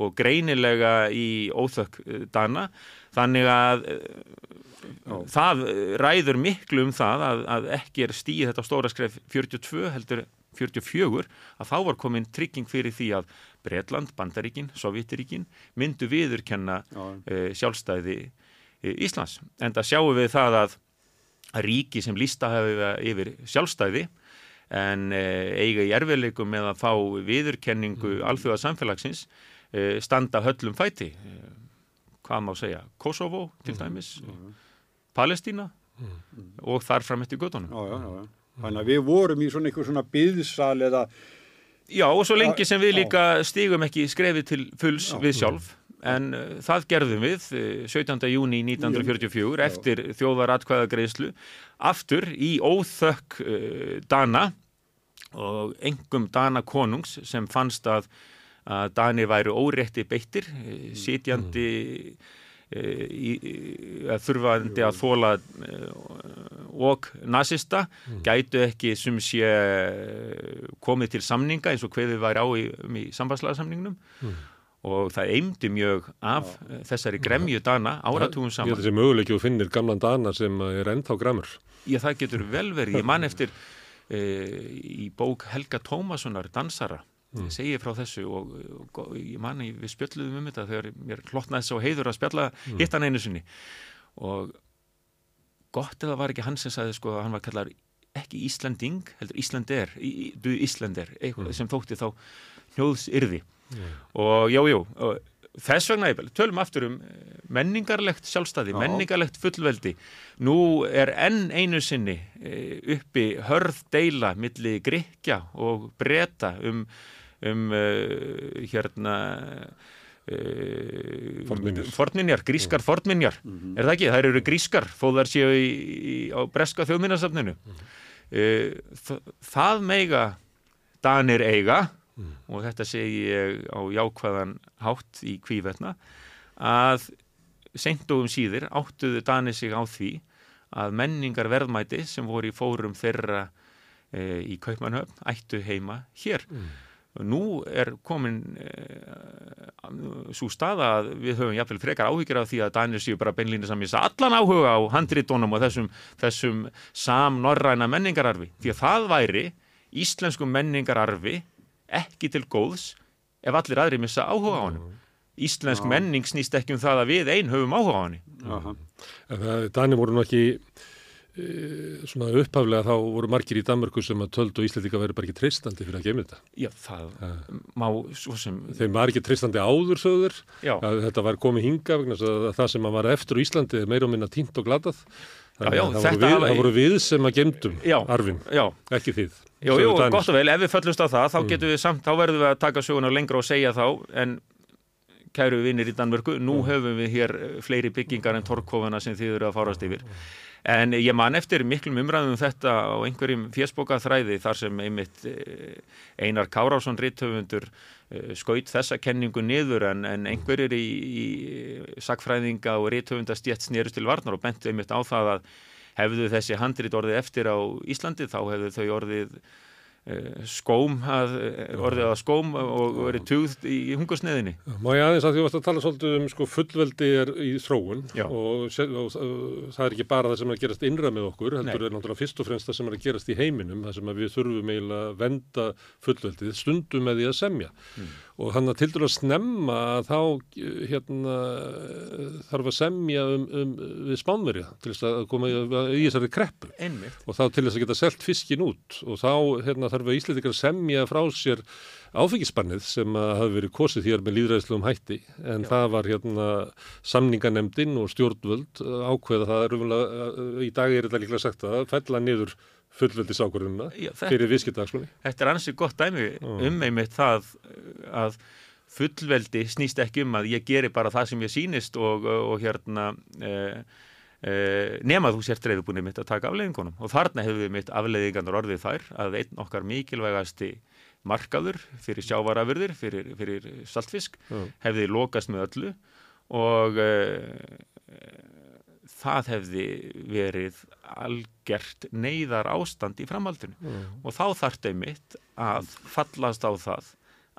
og greinilega í óþökk eh, dana. Þannig að uh, það eh, ræður miklu um það að, að ekki er stíð þetta stóra skref 42 heldur 44 að þá var komin trygging fyrir því að Bretland, Bandaríkin, Sovjetiríkin myndu viðurkenna uh, sjálfstæði uh, Íslands. En það sjáum við það að, ríki sem lísta hefur yfir sjálfstæði en uh, eiga í erfiðleikum með að fá viðurkenningu mm. alþjóða samfélagsins standa höllum fæti. Hvað má segja? Kosovo til dæmis, Palestína og þar fram eftir göttunum. já, já, já, já. Þannig að við vorum í svona einhver svona byðsal eða, Já, og svo lengi sem við Já. líka stigum ekki skrefið til fulls Já. við sjálf, en uh, það gerðum við uh, 17. júni 1944 eftir þjóðaratkvæðagreislu, aftur í óþökk uh, Dana og engum Dana konungs sem fannst að, að Dani væri órétti beittir, uh, sitjandi uh, í, að þurfandi að þóla uh, og nazista gætu ekki sem sé eh, komið til samninga eins og hverðið væri á í, um í sambandslagasamningnum og það eimdi mjög af Já. þessari gremju dana áratugum Ég held saman. þessi möguleiki að finnir gamlan dana sem er ennþá gramur. Já, það getur vel verið. Ég man eftir e, í bók Helga Tómassonar, dansara, mm. segi frá þessu og, og, og ég man ég, við spjöldluðum um þetta þegar mér hlottnaði svo heiður að spjalla hitt hann einu sinni og gott eða var ekki hann sem sagði sko að hann var kallar ekki Íslanding, heldur Íslander, í- í- du Íslander, eitthvað sem þótti þá hljóðs yrði og já, já, þess vegna, tölum aftur um eh, menningarlegt sjálfstæði, Já. menningarlegt fullveldi. Nú er enn einu sinni eh, uppi hörð deila milli Grikja og breta um, um uh, hérna uh, Fornminjar. fornminjar, grískar fornminjar. Er það ekki? Þær eru grískar þó þær séu í, í, á breska þjóðminnasafninu uh, það meiga Danir eiga og þetta segi ég á jákvæðan hátt í kvívetna að seint og um síðir áttuðu Danir sig á því að menningar verðmæti sem voru í fórum þeirra e, í Kaupmannhöfn ættu heima hér. Nú er komin e, svo staða að við höfum jafnvel frekar áhyggjur af því að Danir séu bara ég sagði allan áhuga á handritónum og þessum, þessum samnorræna menningararfi. Því að það væri íslensku menningararfi ekki til góðs ef allir aðri missa áhuga á honum. Íslensk menning snýst ekki um það að við einn höfum áhuga á það, Danir voru e, svona upphaflega þá voru margir í Danmörku sem að töldu Íslandika væri bara ekki treystandi fyrir að geima þetta. Já, það má svo sem... Þeim var ekki treystandi áður að þetta var komið hinga vegna það sem að var eftir á Íslandi er meira og minna tínt og glatað. Já, já, að það, voru við, hafa- það voru við sem að gemdum arfin, Já, ekki þið. Jú, jú, gott og vel, ef við föllumst á það, þá getum við samt, þá verðum við að taka söguna lengra og segja þá, en kæru vinnir í Danmörku, nú höfum við hér eh, fleiri byggingar en torkofana sem þið eru að fárast yfir. En ég man eftir miklum umræðum um þetta á einhverjum fésbókaþræði þar sem einmitt eh, Einar Kárásson rithöfundur eh, skaut þessa kenningu niður en, en einhverjir í, í sakfræðinga og rithöfundastjett snerust til varnar og bentu einmitt á það að hefðu þessi handrit orðið eftir á Íslandi þá hefðu þau orðið skóm að, eh, orðið að skóm og verið tugð í hungursneðinni. Má ég aðeins að því að tala svolítið um sko fullveldi er í þróun og, og, það er ekki bara það sem er að gerast innra með okkur, heldur Nei. er náttúrulega fyrst og fremst það sem er að gerast í heiminum, það sem við þurfum eiginlega að venda fullveldið stundum með því að semja og hann að tildur að snemma að þá hérna þarf að semja um, um við spánverja til þess að koma í, í þessari kreppu. Einmitt. og þá til þess að geta selt fiskin út. Og þá hérna, þarf að Íslandikar semja frá sér áfengisbannið sem hafi verið kosið hér með líðræðislegum hætti. En það var hérna samninganemdin og stjórnvöld ákveða það. Er umlega, í dag er þetta líklega sagt að fella niður þetta- fyrir viðskiptagsmunni. Þetta er ansið gott dæmi um einmitt það að fullveldi snýst ekki um að ég geri bara það sem ég sýnist og, og hérna eh, eh, nema þú sért reyðubúinni mitt að taka afleiðingunum og þarna hefur við mitt afleiðingarnar orðið þær að einn okkar mikilvægasti markaður fyrir sjávarafurðir, fyrir, fyrir saltfisk Já. hefði lokast með öllu og uh, það hefði verið algert neyðar ástand í framhaldinu. Og þá þarf þeim mitt að fallast á það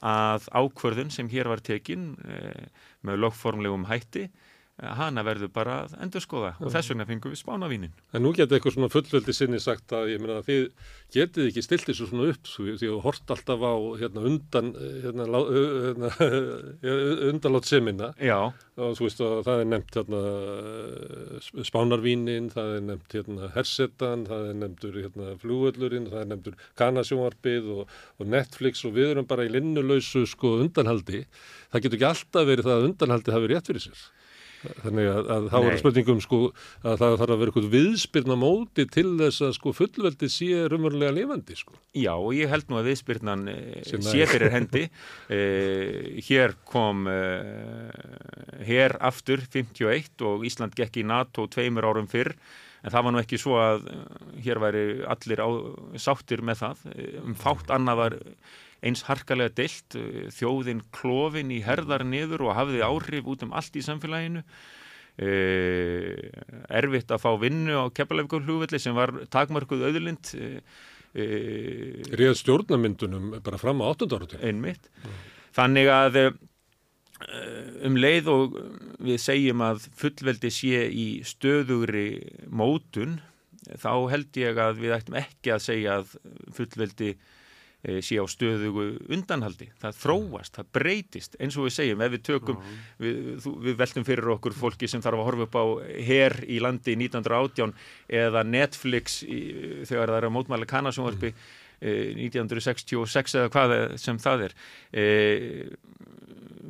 að ákvörðun sem hér var tekin uh, með lögformlegum hætti hana verður bara að endurskoða og þess vegna fengum við spánavínin. En nú geta eitthvað svona fullveldi sinni sagt að ég meina að þið getið ekki stilt þessu svona upp því að hort alltaf á hérna undan hérna, lá- hérna, undanlátt semina Já, og þú veist að það er nefnt hérna spánarvínin, það er nefnt hérna hersetan, það er nefntur hérna flugvöllurinn, það er nefntur kanasjónvarpið og, og Netflix og við erum bara í linnulausu sko undanhaldi. Það getur ekki alltaf verið það að undanhaldi hafi rétt fyrir sér. Þannig að, að þá er spurningum sko að það þarf að vera eitthvað viðspyrna móti til þess að sko fullveldi sé raunverulega lifandi sko. Já, og ég held nú að viðspyrnan Sem sé fyrir hendi. Uh, hér kom uh, hér aftur 51 og Ísland gekk í NATO tveimur árum fyrr, en það var nú ekki svo að uh, hér væri allir á, sáttir með það. Uh, Um fátt annað var eins harkalega deilt, uh, þjóðin klofin í herðar niður og hafði áhrif út um allt í samfélaginu. Uh, erfitt að fá vinnu á Keflavíkur hlugvelli sem var takmarkuð auðlind uh, Réð stjórnamyndunum bara fram á 8. áratum. einmitt þannig að um leið og við segjum að fullveldi sé í stöðugri mótun þá held ég að við ættum ekki að segja að fullveldi eh, sé á stöðugu undanhaldi. Það þróast, það breytist. Eins og við segjum, ef við tökum við, við veltum fyrir okkur fólki sem þarf að horfa upp á her í landi 1918 eða Netflix í, þegar það er að mótmæla kanasjónvarpi eh, 1966 eða hvað sem það er. Eh,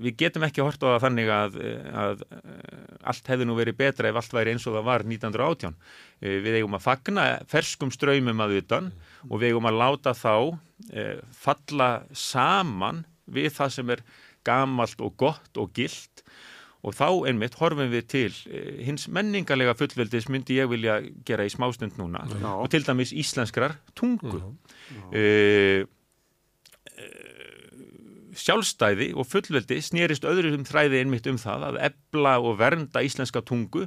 við getum ekki hort á það þannig að, að, að allt hefði nú verið betra ef allt væri eins og það var 1918. Við eigum að fagna ferskum ströymum að utan og við eigum að láta þá eh, falla saman við það sem er gamalt og gott og gilt og þá einmitt horfum við til eh, hins menningarlega fullveldis myndi ég vilja gera í smástund núna Já. og til dæmis íslenskrar tungu. Já. Uh, sjálfstæði og fullveldi snýrist öðrum þræði einmitt um það að ebla og vernda íslenska tungu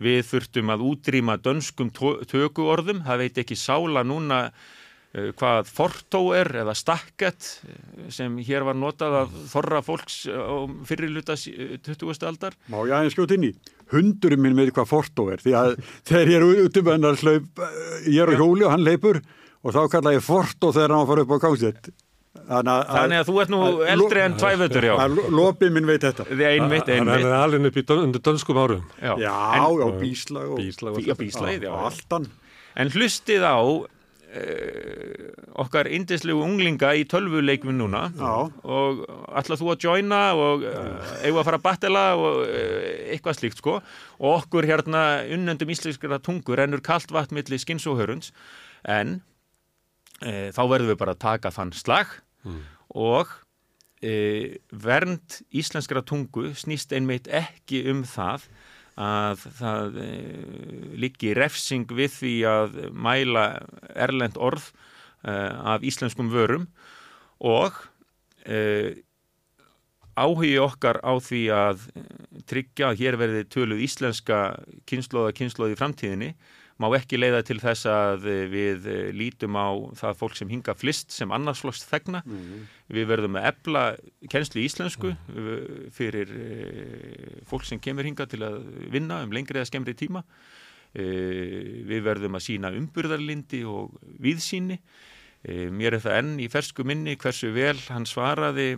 við þurftum að útrýma dönskum tökuorðum, það veit ekki sála núna uh, hvað fortó er eða stakket eh, sem hér var notað af þorra fólks á fyrirluta 20. aldar Má ég aðeins skjóta inn í? Hundurinn minn með hvað fortó er því að þegar ég er út um hennar hlaup, ég er á hjóli og hann leipur og þá kalla ég fortó þegar hann fara upp á gáðsett. Þannig Þannig að þú ert nú eldri en tvæfötur, já. að lopið minn veit þetta. Þið einmitt, Hann einmitt. er alveg upp í undir dönskum árum. Já, Já, en, já, bíslag og, Bíslag og já, bíslagið, já. alltan. En hlustið á uh, okkar indislegu unglinga í tölvuleikvin núna Já. og ætlað þú að joina og uh, eigum að fara að battela og uh, eitthvað slíkt sko og okkur hérna unnendum íslenskara tungu rennur kalt vatn milli skins og hörunds en uh, þá verðum við bara að taka þann slag og uh, vernd íslenskara tungu snýst einmitt ekki um það að það e, liggi refsing við því að mæla erlend orð e, af íslenskum vörum og e, áhugi okkar á því að e, tryggja að hér verði töluð íslenska kynnslóða kynnslóð í framtíðinni má ekki leiða til þess að e, við e, lítum á það fólk sem hinga flist sem annarsloks þegna. Við verðum að ebla kennslu í íslensku uh, fyrir fólk sem kemur hinga til að vinna um lengri eða skemmri tíma. Við verðum að sína umburðarlindi og viðsýni uh, mér er það enn í fersku minni hversu vel hann svaraði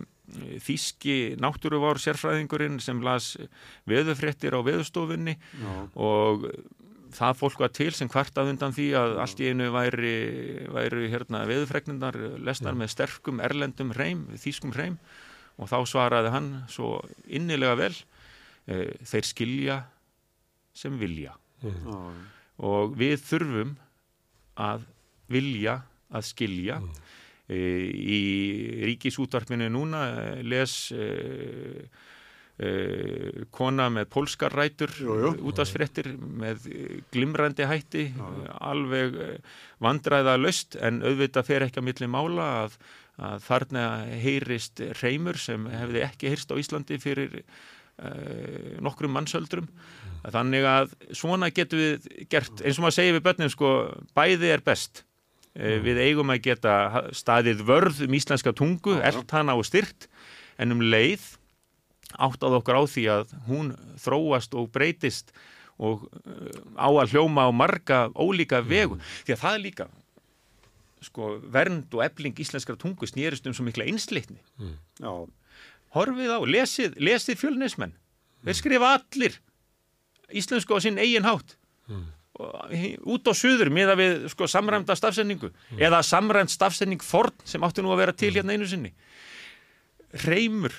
þýski náttúruvár sérfræðingurinn sem las veðufréttir á veðustofunni og það fólk var til sem kvartað undan því að allt í einu væri, væri hérna, veðufregnindar lesnar með sterkum erlendum hreim, þýskum hreim. Og þá svaraði hann svo innilega vel e, þeir skilja sem vilja. Já. og við þurfum að vilja að skilja. E, í ríkisútvarpinu núna eh, les kona með pólskar rætur Jú, jú. útvarsfréttir með eh, glimrandi hætti eh, alveg vandræða löst en auðvitað fer ekki að milli mála að, að þarna heyrist reymur sem hefði ekki heyrst á Íslandi fyrir uh, nokkrum mannsöldrum þannig að svona getum við gert eins og maður segir við börnum sko bæði er best uh, við eigum að geta staðið vörð um íslenska tungu, Já, já. elt hana og styrt en um leið áttað okkur á því að hún þróast og breytist og uh, á að hljóma á marga ólíka vegu. Því að það er líka sko, vernd og ebling íslenskra tungu snýrist um svo mikla einsleitni. Já. horfið á, lesið, lesið fjölnismenn. Þeir skrifa allir íslensku á sinn eigin hátt. Og, he- út á suður miða við sko, samræmda stafsendingu eða samræmd stafsending forn sem átti nú að vera til hérna einu sinni. Reymur,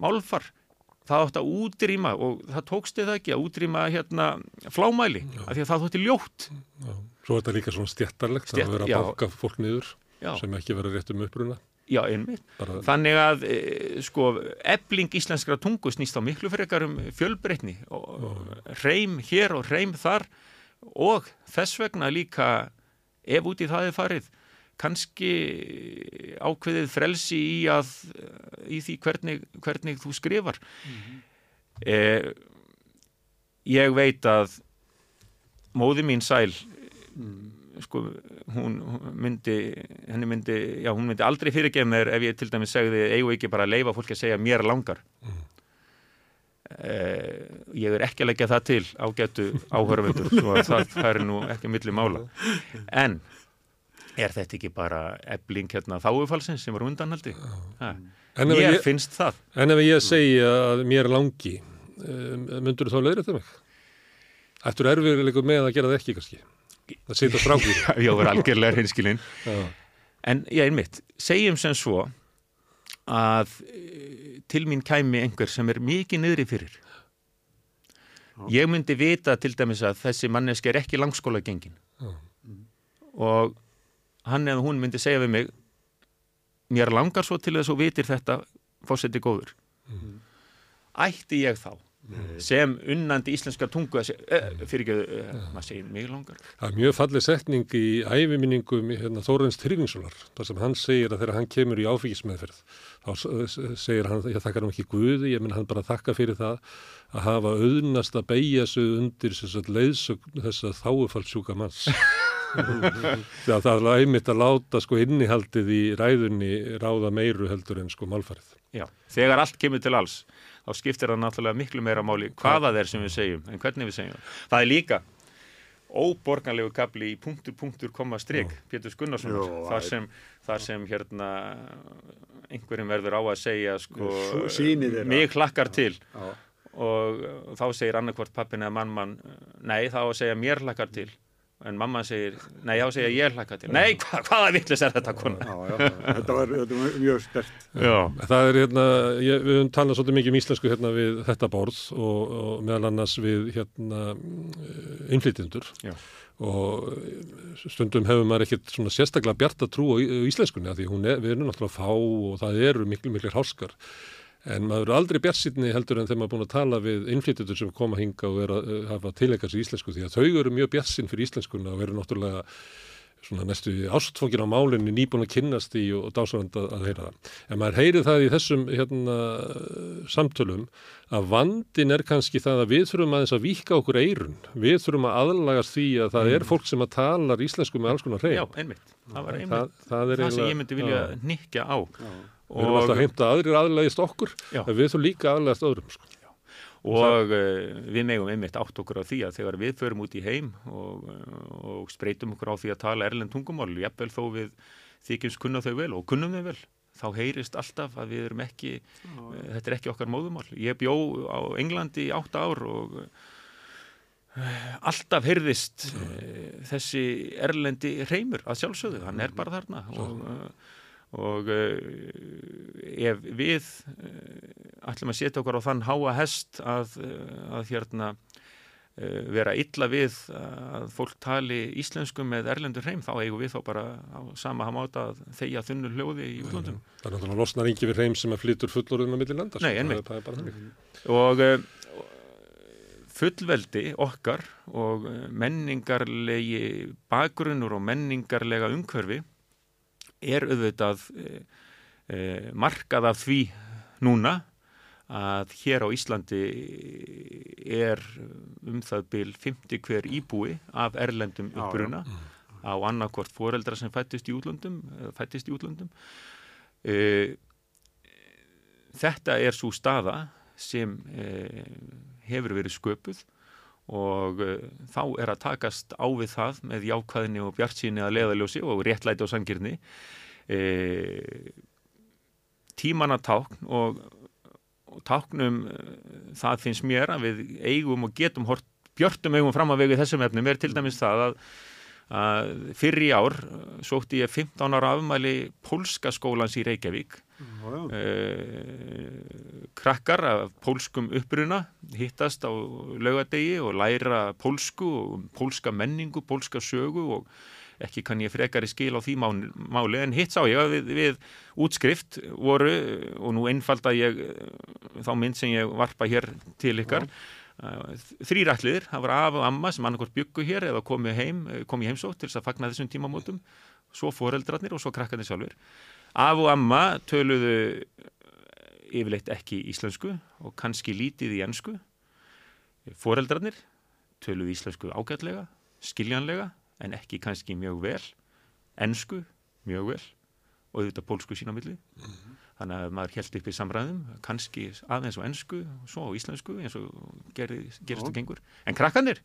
málfar það átti að útrýma og það tókst eða ekki að útrýma hérna flámæli, af því að það þótti ljótt Já. Svo er þetta líka svona stjættarlegt Stétt- að vera já. að banka fólk niður Já. sem ekki vera rétt um uppruna. Já, einmitt. Bara- Þannig að e, sko, ebling íslenskra tungu snýst á miklu frekar um fjölbreytni og reym hér og reym þar og þess vegna líka ef út í það er farið kannski ákveðið frelsi í að í því hvernig, hvernig þú skrifar. Eh, ég veit að móði mín sæl sko, hún, hún myndi henni myndi, já hún myndi aldrei fyrirgefa mér ef ég til dæmis segði eigum við ekki bara að leifa fólki að segja mér langar? Eh, ég er ekki að leggja það til ágætu áhörfundur svo að það færi nú ekki milli mála. En er þetta ekki bara ebling hérna þáufalsins sem var undanhaldi mér ég- finnst það. En ef ég segi að mér langi, um, myndur þú þá leiðrætt um mig? Ættur erfiðleikum með að gera það ekki kannski? Það setja strákur. já, verður algjörlega hinskilinn. En ég einmitt, segjum sem svo að e, til mín kæmi einhver sem er mikið niðri fyrir. Ég myndi vita til dæmis að þessi manneski er ekki langskóla gengin og hann eða hún myndi segja við mig mér langar svo til þess að þú vitir þetta fósetti góður. Ætti ég þá sem unnandi íslenskar tungu að fyrir ekki, uh, maður segir mig langar. Það er mjög fallið setning í æfiminningum hérna, Þórens Tryggvingssonar, þar sem hann segir að þegar hann kemur í áfengismeðferð, þá segir hann, ég þakkar hann ekki Guði, ég menn hann bara þakka fyrir það að hafa auðnast að beigja sig undir leiðsögn þess að þáufallsjúka manns. Það er einmitt að láta sko innihaldið í ræðunni ráða meiru heldur en sko málfarið. Já, þegar allt kemur til alls þá skiptir það náttúrulega miklu meira máli hvaða er sem við segjum en hvernig við segjum. Það. Er líka óborganlegu kapli í punktur, punktur, koma, strik, Pétur Gunnarsson, Jó, þar sem, þar sem hérna einhverjum verður á að segja sko, mig hlakkar til. Já. og þá segir annarkvort pappin eða mannmann, nei þá á að segja mér hlakkar til en mamma segir, nei þá segja ég hlakkar til nei, hva, hvaða vittlis er þetta kona Já, já, þetta var, þetta var mjög stert. Já, Það er hérna, ég, við höfum talað svolítið mikið um íslensku hérna við þetta borð og, og meðal annars við hérna innflytjendur Já. og eh, stundum hefur maður ekkert svona sérstaklega bjarta trú á íslenskunni af því hún er, við erum náttúrulega fá og það eru miklu miklu háskar en maður er aldrei bjartsýtni heldur en þegar maður er búin að tala við innflytjendur sem koma hinga og er að eh, hafa tilengar sér íslensku því að þau eru mjög bjartsýn fyrir íslenskuna og eru náttúrulega svona næstu ástfókin á málinni nýbúin að kynnast í og, og dásvarand að, að heyra það. En maður heyri það í þessum hérna, samtölum að vandin er kannski það að við þurfum aðeins að vika okkur eirun. Við þurfum að aðlagast því að það er fólk sem að talar íslensku með alls konar hrein. já, einmitt það var einmitt það, það, er það sem ég myndi vilja Já. nikka á Við erum alltaf að heimta að aðrir aðlægist okkur, Já. en við þurfum líka að aðlægast öðrum. Sko. og uh, við megum einmitt átt okkur á því að þegar við förum út í heim og, og spreytum okkur á því að tala erlend tungumál, jafnvel þó við þykjumst kunna þau vel og kunnum þau vel þá heyrist alltaf að við erum ekki uh, þetta er ekki okkar móðumál ég bjó á Englandi í átta ár og uh, alltaf heyrðist uh, þessi erlendi reymur að sjálfsögðu, hann er bara þarna og og uh, ef við uh, ætlum að setja okkur á þann háa hest að, uh, að hérna vera illa við að fólk tali íslensku með erlendur hreim þá eigum við þá bara á sama hamáta að þeia þunnu hljóði í útlöndum Það er náttúrulega losnar yngi við hreim sem að flytur fullorðin á milli landa. sko. Nei, og fullveldi okkar og menningarlegi bakgrunnur og menningarlega umhverfi er auðvitað uh, uh, markað af því núna að hér á Íslandi er um það byl 50 hver íbúi af erlendum Já, já. uppruna á annarkvort foreldra sem fættist í útlöndum, fættist í útlöndum. Uh, þetta er svo staða sem uh, hefur verið sköpuð og uh, þá er að takast á við það með jákvæðinni og bjartsýni að leðaljósi og réttlæti og sangirni uh, tímanna tákn og, og táknum uh, það finnst mér að við eigum og getum hort björtum eigum fram að vegu þessum efnum er til dæmis það að að fyrir í ár uh, sótti ég 15 ára afmæli pólska skólans í Reykjavík. Já. uh, krakkar af pólskum uppruna hittast á laugadegi og læra pólsku og pólska menningu, pólska sögu og ekki kann ég frekari skil á því máli, en hitt sá ég að við, við útskrift voru og nú einfalda ég eh, þá mynd sem ég varpa hér til ykkar þrýrætliðir, það var af og amma sem annarkort byggu hér eða komið heim, komið heimsótt til þess að fagna þessum tímamótum. Svo foreldrarnir og svo krakkarnir sjálfur af og amma töluðu yfirleitt ekki íslensku og kannski lítið í ennsku foreldrarnir töluðu íslensku ágætlega skiljanlega en ekki kannski mjög vel. Ennsku mjög vel og auðvitað pólsku sína milli þannig að maður held upp í samræðum kannski aðeins á ennsku svo á íslensku eins og gerði, gerist og gengur. En krakkanir,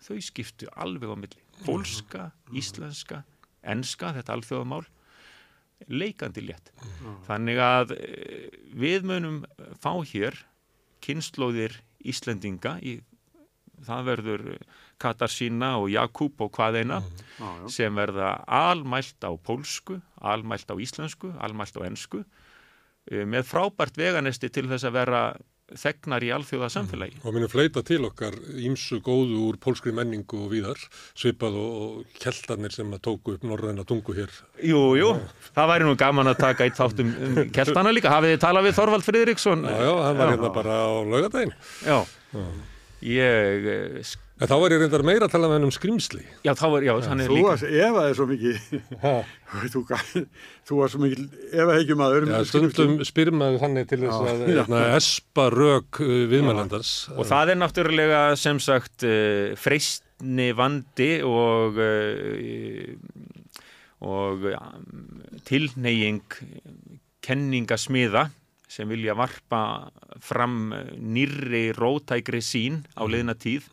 þau skiptu alveg á milli, pólska, íslenska enska, þetta alþjóðamál leikandi létt. Þannig að eh, við munum fá hér kynnslóðir Íslendinga í, það verður Katarsína og Jakub og hvað eina Já, já. sem verða almælt á pólsku, almælt á íslensku, almælt á ensku. uh, með frábært veganesti til þess að vera þegnar í alþjóða samfélagi. Og minnum fleita til okkar ímsu góðu úr pólskri menningu og víðar, svipað og, og keltarnir sem að tóku upp norðaðina tungu hér. Jú, jú, það væri nú gaman að taka eitt þátt um, keltana líka. Hafið þið talað við Þorvald Friðriksson? Já, já, hann var hérna bara á laugadaginn. Já, ég eh, En þá var ég reyndar meira að tala með hann um skrimsli. Já, þá var, já, hann er Þú líka varst efaði svo mikið, þú, þú var svo mikið efahegjum aður. Já, stundum spyr maður þannig til þess að hérna, espa rök uh, viðmælandars. og það er náttúrulega sem sagt freistni vandi og og ja, tilneying kenningasmiða sem vilja varpa fram uh, nýrri rótækri sín á liðna tíð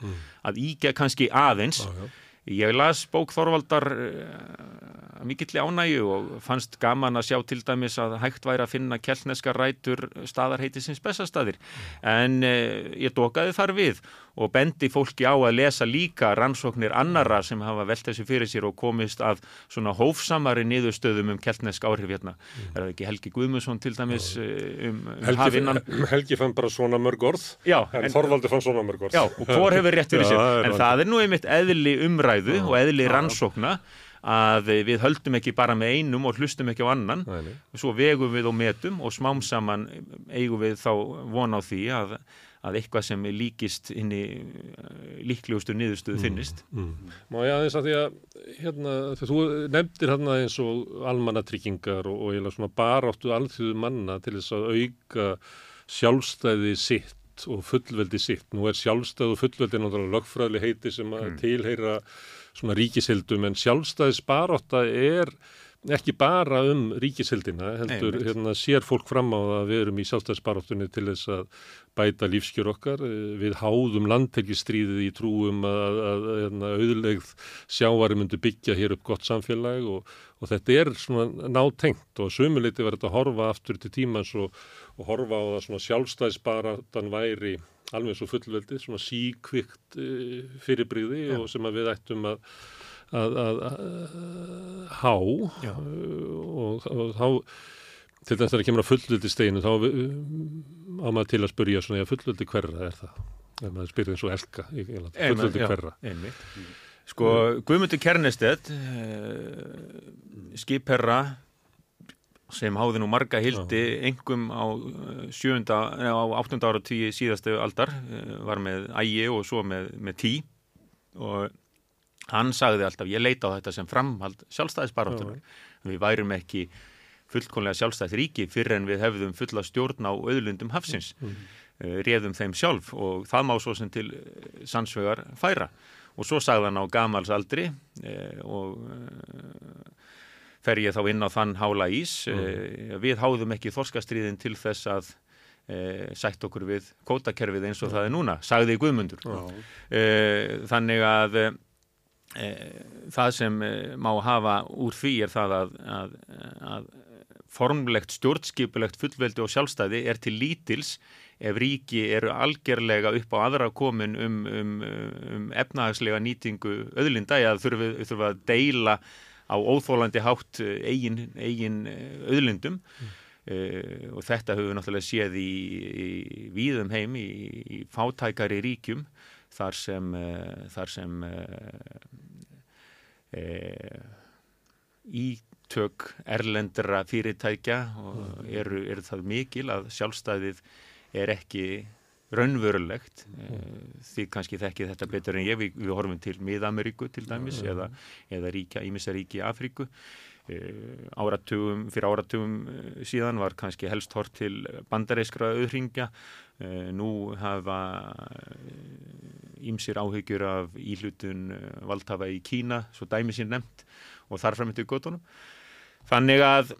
að íkja kannski aðeins já. Ég las bók Þorvaldar uh, mikill ánægju og fannst gaman að sjá til dæmis að hægt væri að finna keltneska rætur staðarheitisins bestastaðir. En uh, ég dokaði þar við og bendi fólki á að lesa líka rannsóknir annara sem hafa velt þessu fyrir sér og komist að svona hófsamari niðurstöðum um keltnesk áhrif hérna. Er það ekki Helgi Guðmundsson til dæmis uh, um, um Helgi, hafinnan? Helgi fann bara svona mörg orð, Já, en, en- Þorvaldur fann svona mörg orð. Já, og hvor hefur rétt fyrir Já, sér. er En það er nú einmitt eðli umræðu og eðli rannsókna að við höldum ekki bara með einum og hlustum ekki á annan. Nei. Svo vegum við og metum og smám saman eigum við þá von á því að, að eitthvað sem líkist inn í líklegustu niðurstöðu finnist. Má ég aðeins að því að hérna, þú nefndir hérna eins og almannatryggingar og, og eiginlega svona baráttu alþjóðu manna til þess að auka sjálfstæði sitt og fullveldi sitt. Nú er sjálfstæð og fullveldi náttúrulega lögfræðli heiti sem að tilheyra svona ríkisildum en sjálfstæðis barátta er ekki bara um ríkisildina heldur Einmitt. hérna, sér fólk fram á að við erum í sjálfstæðisbaráttunni til þess að bæta lífskjör okkar. Eh, Við háðum landtekistríðið í trúum að, að, að auðlegð sjávari myndi byggja hér upp gott samfélag og, og þetta er svona nátengt og sömuleiti verður þetta að horfa aftur til tímans og, og horfa á það svona sjálfstæðisbaratan væri alveg svo fullveldi, svona síkvikt uh, fyrirbrigði og sem að við ættum að að, að, að há og, og þá til dæmis þegar kemur að fullveldi steginu þá á maður til að spyrja svona, já, fullveldi hverra er það? Ef maður spyrir eins og elka, Já, hverra? einmitt. Sko, Guðmundur Kernestedt, skipherra sem háði nú marga hildi engum á eh, sjöunda, nei, á áttunda ára tíu síðastu aldar, eh, var með ægi og svo með, með tí og hann sagði alltaf, ég leita á þetta sem framhald sjálfstæðisbaráttunar. Við værum ekki fullkonlega sjálfstæðs ríki fyrir en við hefðum fulla stjórn á auðlundum hafsins, mm. réðum þeim sjálf og það má svo sem til eh, sannsvegar færa. Og svo sagði hann á gamals aldri eh, og eh, fer ég þá inn á þann hála ís. Eh, við háðum ekki þorskastriðin til þess að eh, sætt okkur við kótakerfið eins og það er núna, sagði Guðmundur. Þannig að það sem eh, má hafa úr því er það að, að, að formlegt stjórnskipulegt fullveldi og sjálfstæði er til lítils ef ríki eru algerlega upp á aðra komin um, um, um efnahagslega nýtingu öðlinda eða þurfa, þurfa að deila á óþólandi hátt eh, eigin, eigin eh, öðlindum uh, og þetta höfum við náttúrulega séð í, í víðum heim í, í fátækari ríkjum þar sem, uh, þar sem uh, ítök erlendra fyrirtækja og eru, eru það mikil að sjálfstæðið er ekki raunverulegt. Því kannski þekki þetta betur en ég. Við, við horfum til Mið-Ameríku til dæmis eða, eða ríkja, ímissa ríki í Afríku. Áratugum, fyrir áratugum síðan var kannski helst hort til bandareiskra auðringja nú hafa ímsir áhyggjur af íhlutun valdhafa í Kína, svo dæmi sín nefnt og þarfram eftir gotunum þannig að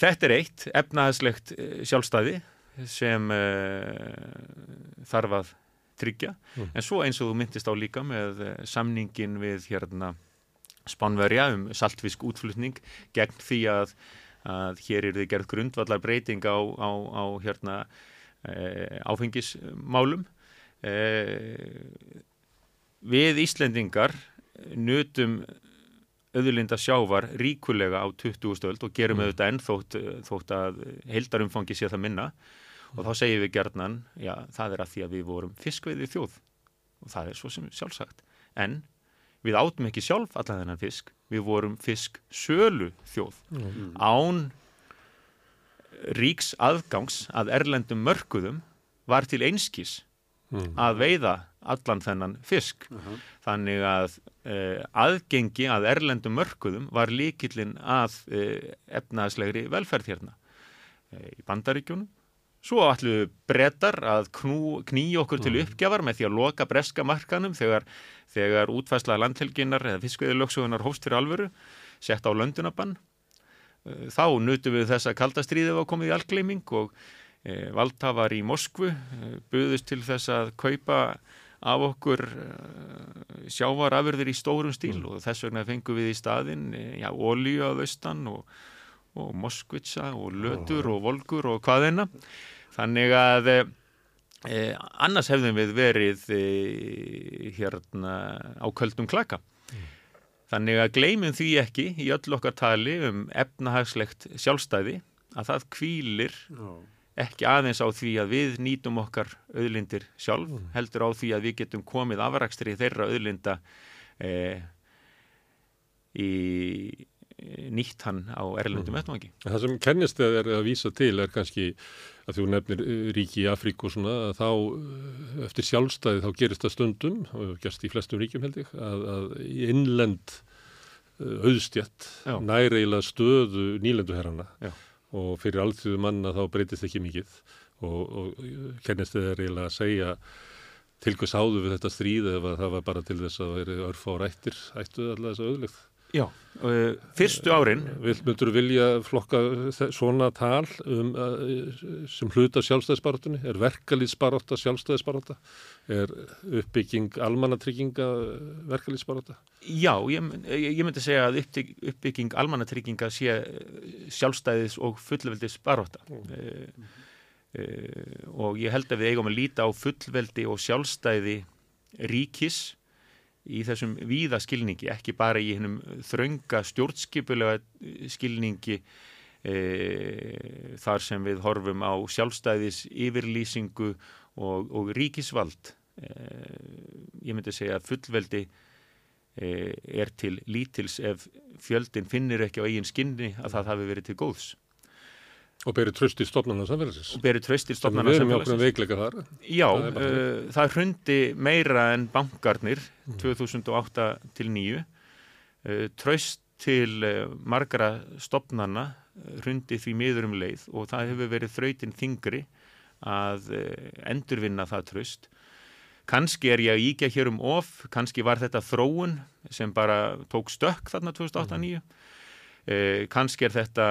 þetta er eitt efnahagslegt sjálfstæði sem þarf að tryggja Mm. en svo eins og þú myndist á líka með samningin við hérna Spánverja um saltfisk útflutning gegn því að, að hér er þið gerð grundvallar breyting á, á, á hérna áfengismálum við Íslendingar nutum auðlinda sjávar ríkulega á 20. stöld og gerum Mm. auðvitað enn þótt, þótt að heildarumfangi sé það minna og þá segjum við gerðnan, já, það er að því að við vorum fiskveiði þjóð og það er svo sem sjálfsagt. En við átum ekki sjálf allan þennan fisk, við vorum fisk sölu þjóð Mm. án ríks aðgangs að erlendum mörkuðum var til einskís Mm. að veiða allan þennan fisk. Þannig að uh, aðgengi að erlendum mörkuðum var líkillin að uh, efnaðslegri velferð hérna uh, í bandaríkjunum. Svo ætlu brettar að knýja okkur til uppgjafar með því að loka breska markanum þegar, þegar útfæsla landhelginnar eða fiskveiðilöksugunar hófst fyrir alvöru, sett á löndunabann. Uh, Þá nutum við þess að kaldastríðið var komið í algleiming og e, valdhafar í Moskvu e, buðust til þess að kaupa af okkur sjávarafurðir í stórum stíl og þess vegna fengum við í staðin já, olíu að austan og, og moskvitsa og lötur og volgur og hvaðina þannig að e, e, annars hefðum við verið e, hérna á köldum klaka Þannig að gleymum því ekki í öll okkar tali um efnahagslegt sjálfstæði að það kvílir ekki aðeins á því að við nýtum okkar auðlindir sjálf, heldur á því að við getum komið afrakstri þeirra auðlinda eh, í nýtt hann á erlendum vettvangi. Það sem kennist er að vísa til er kannski að þú nefnir uh, ríki í Afríku og svona að þá uh, eftir sjálfstæði þá gerist það stundum og gerst í flestum ríkjum held ég að, að innlend auðstjætt eiginlega stöðu nýlenduherrana og fyrir alltíðu manna þá breytist ekki mikið. Og, og kennist þegar eiginlega að segja til hvers áðu við þetta stríð ef að það var bara til þess að veri örfa á rættir ættu alltaf þess að auðlegð. Já. Uh, fyrstu árin, Vil, myndur þú vilja flokka svona tal um, uh, sem hluta sjálfstæðisbarátunni? Er verkalýðsbaráta sjálfstæðisbaráta? Er uppbygging almannatrygginga verkalýðsbaráta? já, ég, ég myndi segja að uppbygg, uppbygging almannatrygginga sé eh, sjálfstæðis og fullveldis baróta. Uh, uh, og ég held að við eigum að líta á fullveldi og sjálfstæði ríkis í þessum víða skilningi, ekki bara í hennum þrönga stjórnskipulega skilningi e, þar sem við horfum á sjálfstæðis yfirlýsingu og, og ríkisvald. E, ég myndi segja að fullveldi e, er til lítils ef fjöldin finnir ekki á eigin skinni að það hafi verið til góðs Og beri tröst í stofnana samfélagsins? og beri tröstir Þannig stofnana við erum hjá okkur samfélagsins. veikleika þar. Já, Það uh, það hrundi meira en bankarnir 2008 til 9. Uh, tröst til uh, margra stopnana uh, hrundi því miður um leið og það hefur verið þrautin þingri að endurvinna það tröst. Kanski er ég að íkja hér um of, kannski var þetta þróun sem bara tók stökk þarna 2008-2009. Eh, kannski er þetta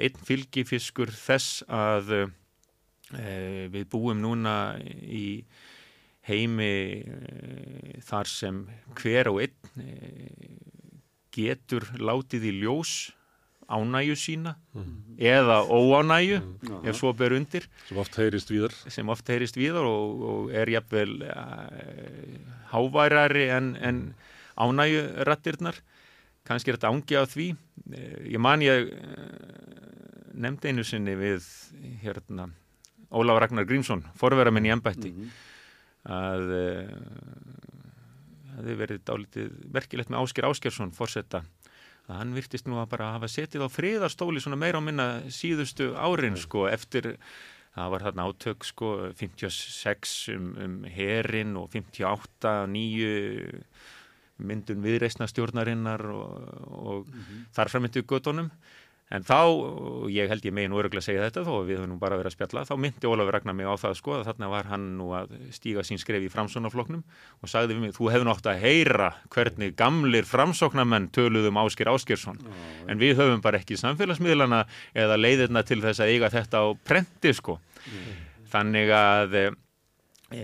einn fylgifiskur þess að eh, við búum núna í heimi eh, þar sem hver og einn eh, getur látið í ljós ánægju sína eða óánægju ef svo ber undir. Sem oft heyrist víðar. sem oft heyrist víðar og, og er jafnvel uh, háværari en, en ánægjurattirnar kannski er þetta ángi á því. Uh, ég man ég uh, nefndi einu sinni við hérna Ólaf Ragnar Grímsson, forvera minn í embætti að uh, það hefur verið dálítið merkilegt með Ásker Áskersson forsetta að hann virtist nú að bara hafa setið á friðarstóli svona meira á minna síðustu árin sko eftir það var þarna átök sko 56 um, um herin og 58 nýju myndun viðreisna stjórnarinnar og, og þar framöndu göttunum en þá, ég held ég megin öruglega að segja þetta þó við höfum bara verið að spjalla þá myndi Ólafur Ragnar mig á það sko að þarna var hann nú að stíga sín skref í framsónafloknum og sagði við mig, þú hefði nátt að heyra hvernig gamlir framsóknarmenn töluðum Ásker Áskersson en við höfum bara ekki samfélagsmiðlana eða leiðirna til þess að eiga þetta á prenti sko. Þannig að e, e,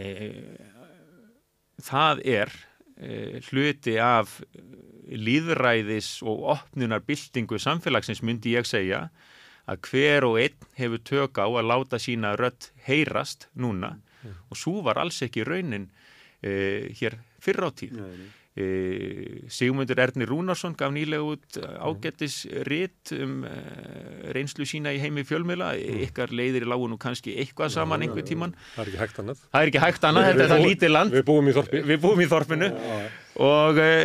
það er hluti af líðræðis og opnunar byltingu samfélagsins myndi ég segja að hver og einn hefur tök á að láta sína rödd heyrast núna. Og svo var alls ekki raunin e, hér fyrr á tíð. E, Sigmundur Ernir Rúnarsson gaf nýlega út ágættis ritt um e, reynslu sína í heimi fjölmiðla, ykkar leiðir lágu nú kannski eitthvað saman einhver tíman Það er ekki hægt annað. það er ekki hægt annað, þetta er það lítið land. Við búum í þorpi. við búum í þorpinu. Og uh,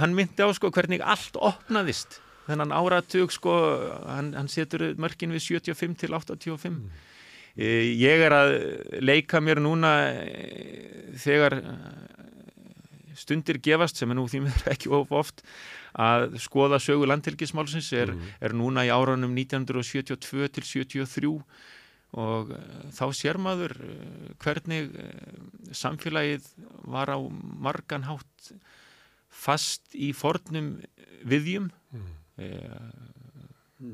hann myndi á sko hvernig allt opnaðist. Þennan áratug sko hann, hann setur mörkin við 75 til 85 mm. ég er að leika mér núna eh, þegar eh, stundir gefast sem er nú því mér ekki of oft að skoða sögu landhelgismálsins er, er núna í áraunum 1972 til 73 og eh, þá sér maður eh, hvernig eh, samfélagið var á margan hátt fast í fornum viðjum. Mm.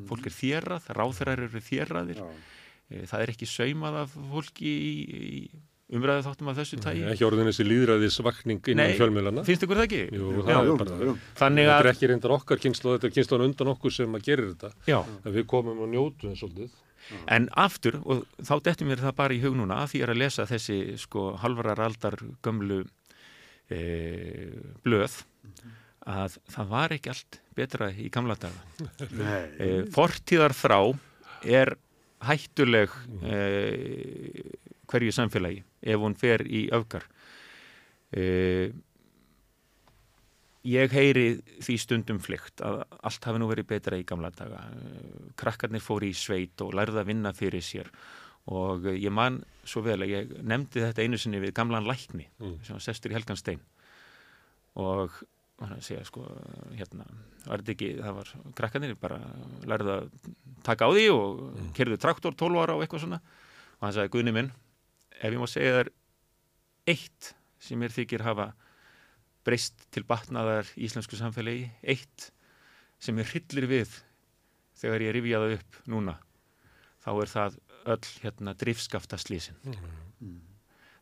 fólk er þérrað, ráþærar eru þérraðir það er ekki saumað af fólki í, í umræðu þáttum af þessu tægi Ekki orðin þessi líðræðis vakning innan fjölmjölana. finnst ykkur það ekki? Jú, Já. það jú, er bara... jú. Þannig Þetta að er ekki reyndar okkar kynslu, þetta er kynsluan undan okkur sem að gerir þetta. Já. En við komum og njótu þess svolítið. En aftur, og þá dettum mér það bara í hug núna að því ég er að lesa þessi sko halvarar aldar gömlu e, blöð að það var ekki allt betra í gamla daga. Nei. E, fortíðar þrá er hættuleg e, hverju samfélagi ef hún fer í öfgar. E, ég heyri því stundum flykt að allt hafi nú verið betra í gamla daga. Krakkarnir fóru í sveit og lærði að vinna fyrir sér og ég man svo vel að ég nefndi þetta einu sinni við gamlan lækni sem var sestur í Helgan Stein og hann segja sko hérna, var þetta ekki, það var krakkarnir bara lærði að taka á því og mm. kerðu traktor 12 ára og eitthvað svona og hann sagði Guðni minn ef ég má segja þér eitt sem mér þykir hafa breyst til batnaðar í íslensku samfélagi eitt sem er hryllir við þegar ég rifja það upp núna þá er það öll hérna drifskafta slísin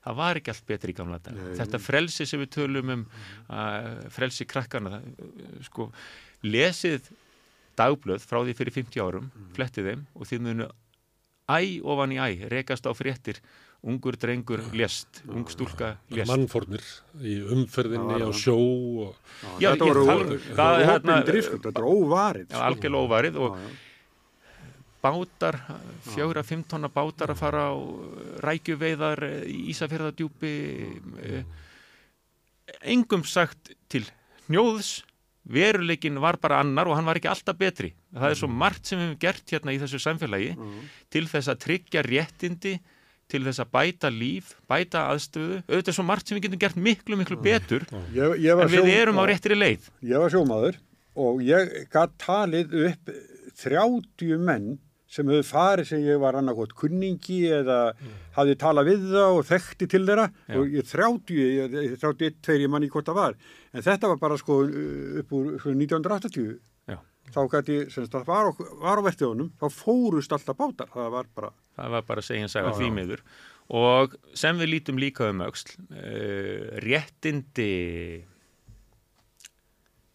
það var ekki allt betri í gamla dag Nei. þetta frelsi sem við tölum um uh, frelsi krakkana sko, lesið dagblöð frá því fyrir 50 árum flettið þeim og þið munu æ ofan í æ rekast á fréttir ungur drengur lést, ung stúlka lést. Mannfórnir í umferðinni á sjó og Já, þetta tala um- er opin hérna- drifsköld, þetta er óvarið. Já, algjörlega óvarið og bátar, fjóra, fimm tonna bátar að fara á rækjuveiðar í Ísafjörðardjúpi eh, engum sagt til hnjóðs. Veruleikin var bara annar og hann var ekki alltaf betri. Það er svo margt sem við hefum gert hérna í þessu samfélagi til þess að tryggja réttindi til þess að bæta líf, bæta aðstöðu auðvitað er svo margt sem við getum gert miklu, miklu betur Ég, ég en við erum á réttri leið Ég var sjómaður og ég gætt talið upp 30 menn sem höfðu farið sem ég var annarkot kunningi eða hafði talað við það og þekkti til þeirra Já. og ég 30, ég, ég 31, 2, ég manni hvort það var. En þetta var bara sko upp úr sko, 1980. Þá gæti, semst það var, var á vertiðunum, þá fórust alltaf bátar. Það var bara, það var bara saga Já, því miður. Og sem við lítum líka um öxl uh, réttindi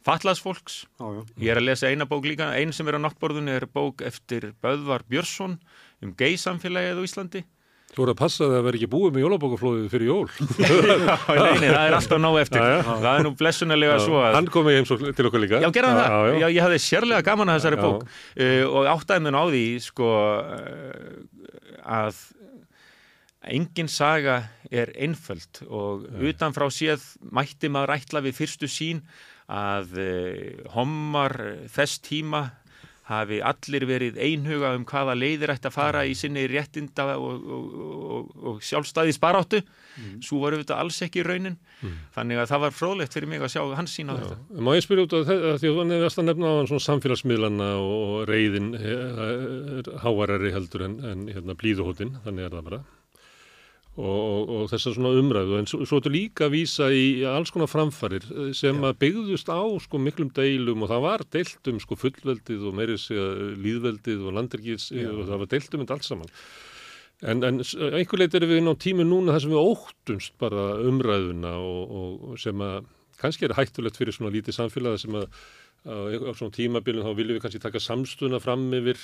fatlasfólks já, já. ég er að lesa eina bók líka. Einn sem er á náttborðunni er bók eftir Böðvar Björnsson um geisamfélagið á Íslandi þú voru að passa að það veri ekki búið með jólabókaflóðið fyrir jól. Já, nei, nei, það er alltaf nóg eftir Já, já. það er nú blessunarlega svo að Hann kom í heimsókn til okkur líka. Já, gerðan það. Já, ég hafði sérlega gaman að þessari bók uh, og áttaði mér á því sko uh, að engin saga er einföld og utanfrá séð mætti maður ætla við fyrstu sín að uh, hommar þess tíma hafi allir verið einhuga um hvaða leiðir ætti að fara í sinni réttinda og, og, og, og sjálfstæði sparáttu svo varum við þetta alls ekki raunin. Þannig að það var fróðlegt fyrir mig að sjá hans sín á þetta. Má ég spyrja út af þetta, því að þú nefnast að nefna á hann svona samfélagsmiðlana og reyðin er hávarari heldur en, en hérna, blíðuhóttin, þannig er það bara. Og, og, og þessar svona umræðu, en svo, svo ertu líka að vísa í alls konar framfarir eh, sem að byggðust á sko miklum deilum og það var deilt um sko fullveldið og meiri segja líðveldið og landirgis og það var deilt um þetta allt saman. En, en einhver leit erum við inn á tími núna þar sem við óttumst bara umræðuna og, og, sem að kannski er hættulegt fyrir svona lítið samfélag sem að á, svona tímabilin þá viljum við kannski taka samstuna fram yfir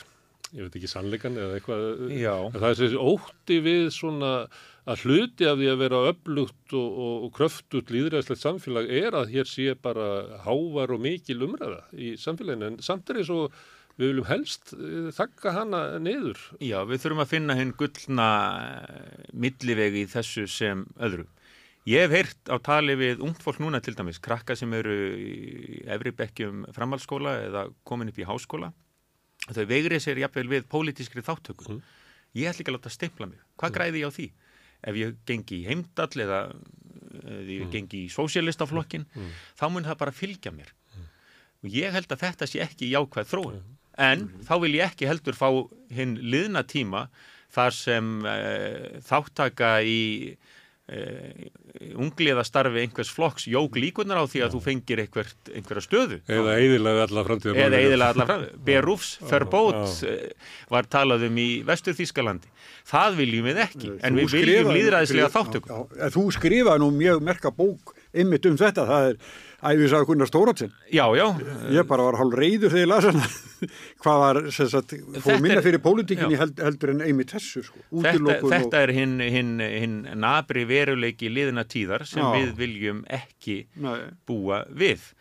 ég veit ekki sannleikan eða eitthvað Já. það er þessi ótti við svona að hluti af því að vera öflugt og, og, og kröftut líðræðslegt samfélag er að hér sé bara hávar og mikil umræða í samfélaginu en samt er eins og við viljum helst eh, þakka hana niður Já, við þurfum að finna hinn gullna eh, millivegi í þessu sem öðru. Ég hef heyrt á tali við ungt fólk núna til dæmis, krakka sem eru í efri bekkjum framhaldsskóla eða komin upp í háskóla. Þau vegrið sér jafnvel við pólitískri þáttöku. Mm. Ég ætla ekki að láta stimpla mig. Hvað græði ég á því? Ef ég gengi í heimdall eða ef ég gengi í sósélistaflokkin, þá mun það bara fylgja mér. Og ég held að þetta sé ekki jákvæð þróun. En þá vil ég ekki heldur fá hinn liðna tíma þar sem uh, þáttaka í ungliðastarfi einhvers flokks jók líkunar á því að þú fengir einhvert, einhverja stöðu. eða eiðilega alla framtíða Eða eiginlega allar fram. Berufs, Verbót já. uh, var talað um í Vestur Þískalandi. Það viljum við ekki, en Þú við viljum líðræðislega Já, þáttöku. já, en Þú skrifaði nú mjög merka bók ymmit um þetta, það er æfisaga Gunnar Stóratsin. Já, já, Ég bara var hálf reyður þegar ég las hana. Hvað var, sem sagt, Þetta fóð minna fyrir pólitíkinni held, heldur en einmitt þessu, sko. þetta, þetta er hinn hin, hin nabri veruleiki liðina tíðar sem Já. við viljum ekki Nei, búa við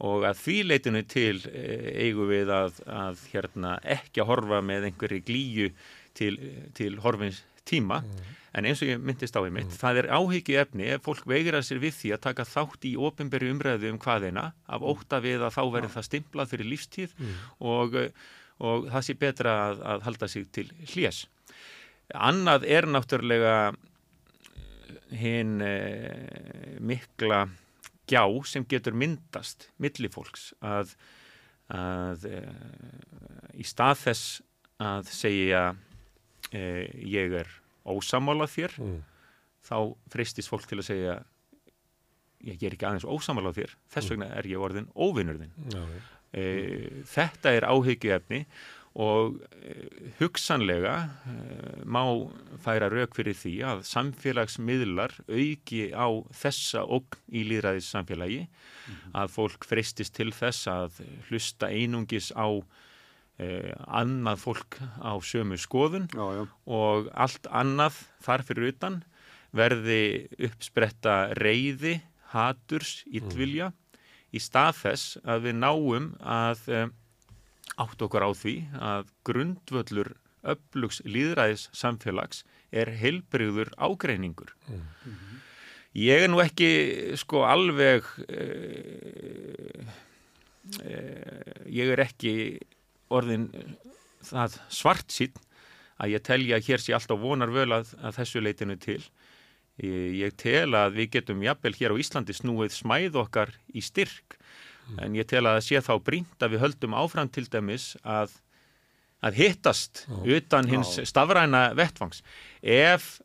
og að því leitinu til eh, eigum við að, að hérna, ekki að horfa með einhverju glíju til, til horfins tíma en eins og ég myndist á í mitt það er áhyggju efni ef fólk veigur að sér við því að taka þátt í ofinberi umræðu um hvaðina af ótta við að þá verður það stimplað fyrir lífstíð og, eh, og það sé betra að, að halda sig til hlés. Annað er náttúrulega hinn eh, mikla gjá sem getur myndast millifólks að, að e, í stað þess að segja e, ég er ósamála þér Mm. þá freistist fólk til að segja ég er ekki aðeins ósamála þér þess vegna er ég orðin óvinnur þinn Já, já. e, þetta er áhyggjuefni og e, hugsanlega e, má færa rauk fyrir því að samfélagsmiðlar auki á þessa ógn í líðræðis samfélagi að fólk freistist til þess að hlusta einungis á e, annað fólk á sömu skoðun já, já. og allt annað þar fyrir utan verði uppspretta reyði, haturs, illvilja í stað þess að við náum að e, átt okkur á því að grundvöllur upplugs líðræðis samfélags er heilbrigður ágreiningur. Ég er nú ekki sko alveg e, e, ég er ekki orðin það svart sín að ég telja að hér sé alltaf vonar völ að, að þessu leitinu til. Ég, tel að við getum jafnvel hér á Íslandi snúið smæð okkar í styrk en ég tel að það sé þá brínt að við höldum áfram til dæmis að, að hittast utan hins Já. stafræna vettfangs. Ef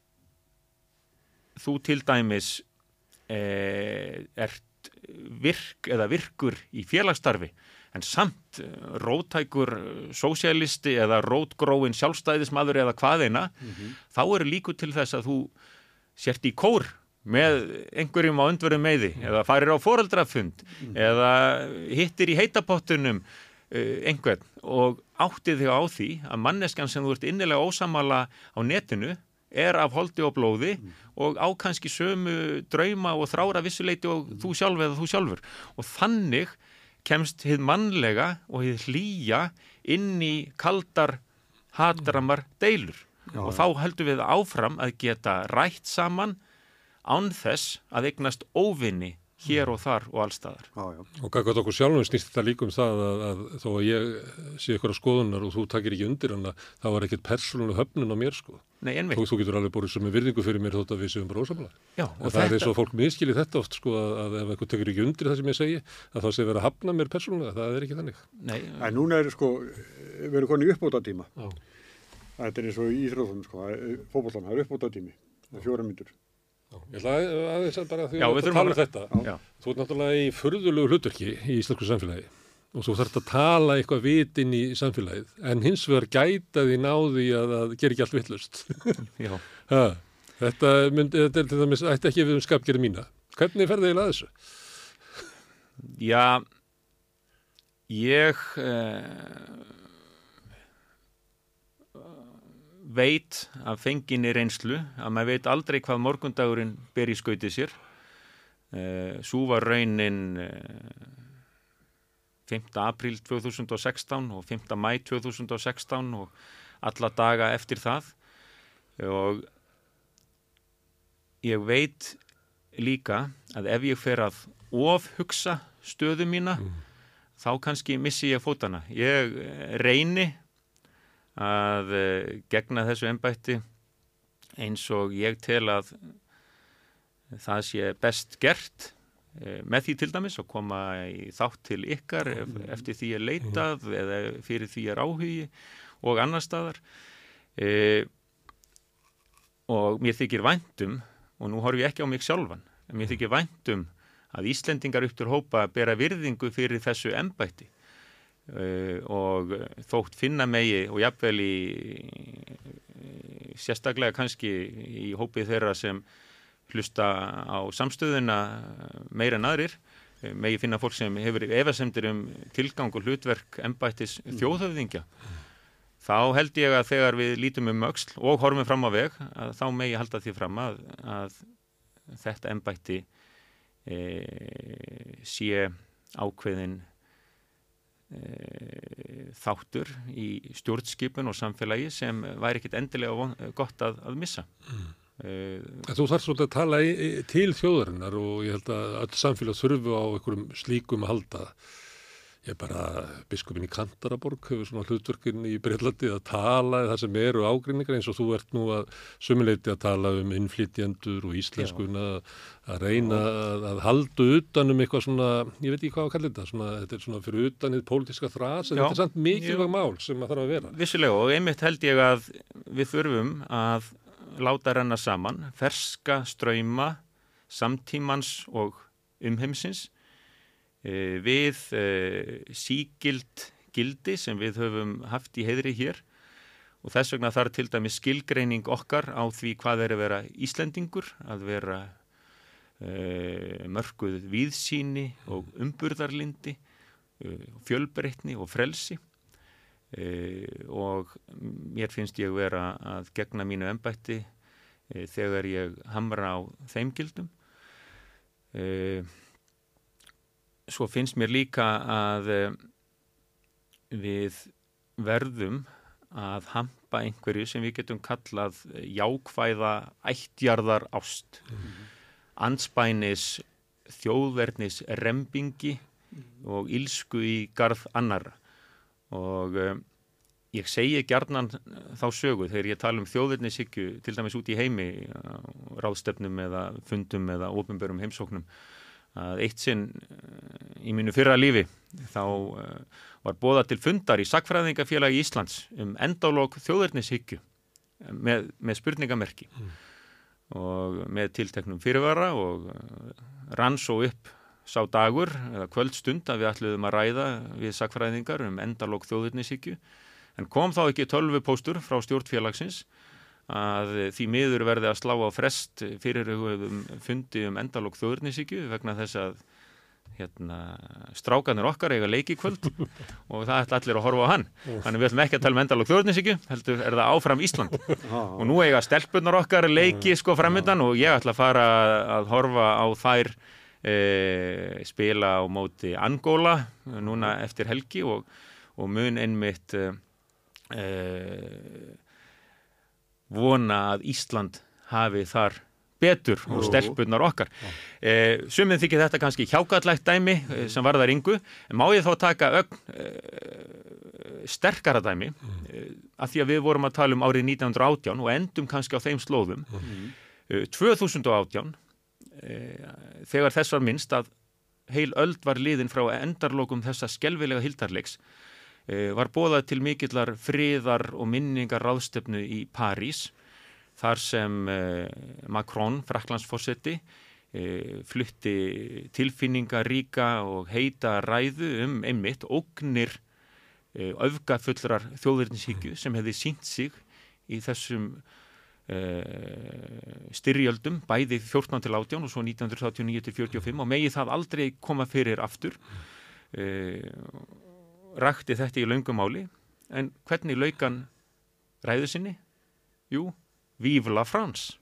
þú til dæmis e, ert virk eða virkur í félagsstarfi en samt eh, rótækur eh, sósialisti eða rótgróin sjálfstæðismadur eða hvaðina þá eru líku til þess að þú sért í kór með einhverjum á undverðum meði eða farir á foreldrafund eða hittir í heitapottunum uh, einhvern. Og áttið þig á því að manneskjan sem þú ert innilega ósamala á netinu er af holdi og blóði og á kannski sömu drauma og þrára vissuleiti og þú sjálf eða þú sjálfur. Og þannig kemst hið mannlega og hið hlýja inn í kaldar hatramar deilur. Og þá heldum við áfram að geta rætt saman án þess að eignast óvinni hér og þar og allstaðar. já, já. Og gagvað okkur sjálfum snýst þetta líka um það að, að þó að ég sé ykkur á skoðunar og þú takir ekki undir hana, þá var ekkert persónuleg höfnun á mér sko. Nei, einmitt. Þú, þú getur alveg búið sem er virðingu fyrir mér þótt að við séum bara ósamlega. Já, Og það er eins og fólk miskili þetta oft sko að, að ef eitthvað tekur ekki undir það sem ég segi, að þá sé verið að hafna mér persónulega, það er ekki þannig. Nei, En núna er sko, við erum konið uppbóta Þetta ég ætla að, aðeins að bara því Já, að tala um þetta. Já. Þú ert náttúrulega í furðulegu hlutverki í íslensku samfélagi og þú þarft að tala eitthvað vit inn í samfélagið en hins vegar gæta því náði að það ger ekki allt vittlust. þetta, myndi, þetta til dæmis ætti ekki við um skapgerði mína. Hvernig ferði eiginlega að þessu? Já, ég, uh, veit að fenginni reynslu að maður veit aldrei hvað morgundagurinn ber í skautið sér. Uh, Sú var raunin uh, 5. apríl 2016 og 5. mæ 2016 og alla daga eftir það og ég veit líka að ef ég fer að ofhugsa stöðu mína þá kannski missi ég fótana. Ég eh, reyni að eh, gegna þessu ennbætti eins og ég tel að það sé best gert eh, með því til dæmis að koma í þátt til ykkar ef, eftir því er leitað eða fyrir því er áhugi og annar staðar. E, og mér þykir væntum og nú horf ég ekki á mig sjálfan en mér þykir væntum að Íslendingar upp til hópa bera virðingu fyrir þessu ennbætti og þótt finna megi og jafnvel í, sérstaklega kannski í hópið þeirra sem hlusta á samstöðuna meira en aðrir uh, megi finna fólk sem hefur efasemdir um tilgang og hlutverk ennbættis þjóðhöfðingja. Þá held ég að þegar við lítum um öxl og horfum fram á veg að þá megi halda því fram að, að þetta ennbætti e, sé ákveðin þáttur í stjórnskipun og samfélagi sem væri ekkit endilega von, gott að, að missa. Mm. Þú þarf svolítið að tala í, í, til þjóðarinnar og ég held að öll samfélag þurfu á einhverjum slíkum að halda ég bara, biskupin í Kantaraborg hefur svona hlutverkinn í Breitlandi að tala það sem eru ágrinningar eins og þú ert nú að sömuleiti að tala um innflytjendur og íslenskuna að reyna að, að halda utanum eitthvað svona, ég veit ekki hvað að kalla þetta svona, þetta er svona fyrir utanið pólitíska þrás en þetta er samt mikilvæg mál sem að þarf að vera. Vissilega og einmitt held ég að við þurfum að láta renna saman ferska ströyma samtímans og umheimsins við sígild gildi sem við höfum haft í heidri hér. Og þess vegna þarf til dæmi skilgreining okkar á því hvað er að vera Íslendingur, að vera uh, mörguð víðsíni og umburðarlindi, uh, fjölbreytni og frelsi. Uh, og mér finnst ég vera að gegna mínu ennbætti þegar ég hamra á þeim gildum. Og svo finnst mér líka að eh, við verðum að hampa einhverju sem við getum kallað jákvæða ættjarðar ást mm -hmm. anspænis þjóðverðnis rembingi mm -hmm. og ílsku í garð annara og um, ég segi gjarnan þá sögu þegar ég tala um þjóðverðnishyggju til dæmis út í heimi ráðstefnum eða fundum eða ofinbörum heimsóknum að eitt sinn eh, í mínu fyrra lífi þá uh, var bóða til fundar í Sakfræðingafélagi Íslands um endálók þjóðurnishyggju með, með spurningamerki mm. og með tilteknum fyrirvara og rann svo upp sá dagur eða kvöldstund að við ætluðum að ræða við Sakfræðingar um endálók þjóðurnishyggju en kom þá ekki tölvu póstur frá stjórnfélagsins að því miður verði að slá á frest fyrir fundi um endalók þjóðurnisíkju vegna þess að hérna, strákanir okkar eiga leikikvöld og það ætla allir að horfa á hann. Þannig við ætlum ekki að tala um endalók þjóðurnisíkju heldur er það áfram Ísland. Og nú eiga stelpunar okkar leiki sko framöndan og ég ætla að fara að horfa á þær e, spila á móti Angóla núna eftir helgi og, og mun einmitt e, e vona að Ísland hafi þar betur og stelpunar okkar. Eh, Sumið þykir þetta kannski hjákallægt dæmi eh, sem var þar yngu, má ég þá taka ögn eh, sterkara dæmi? Eh, að því að við vorum að tala um árið 1918 og endum kannski á þeim slóðum. Mm. 2018, þegar þess var minnst að heil öld var liðin frá endarlokum þessa skelvilega hildarleiks, Eh, var bóðað til mikillar friðar og minningar ráðstöfnu í París þar sem eh, Macron, fraklandsfossetti, eh, flutti tilfinningaríka og heita ræðu um einmitt ógnir öfgafullrar þjóðverðinshyggju sem hefði sínt sig í þessum styrjöldum bæði 14 til 18 og svo 1939 til 45 og megi það aldrei koma fyrir aftur rakti þetta í laungumáli en hvernig laukan ræðu sinni Jú, Vive la France.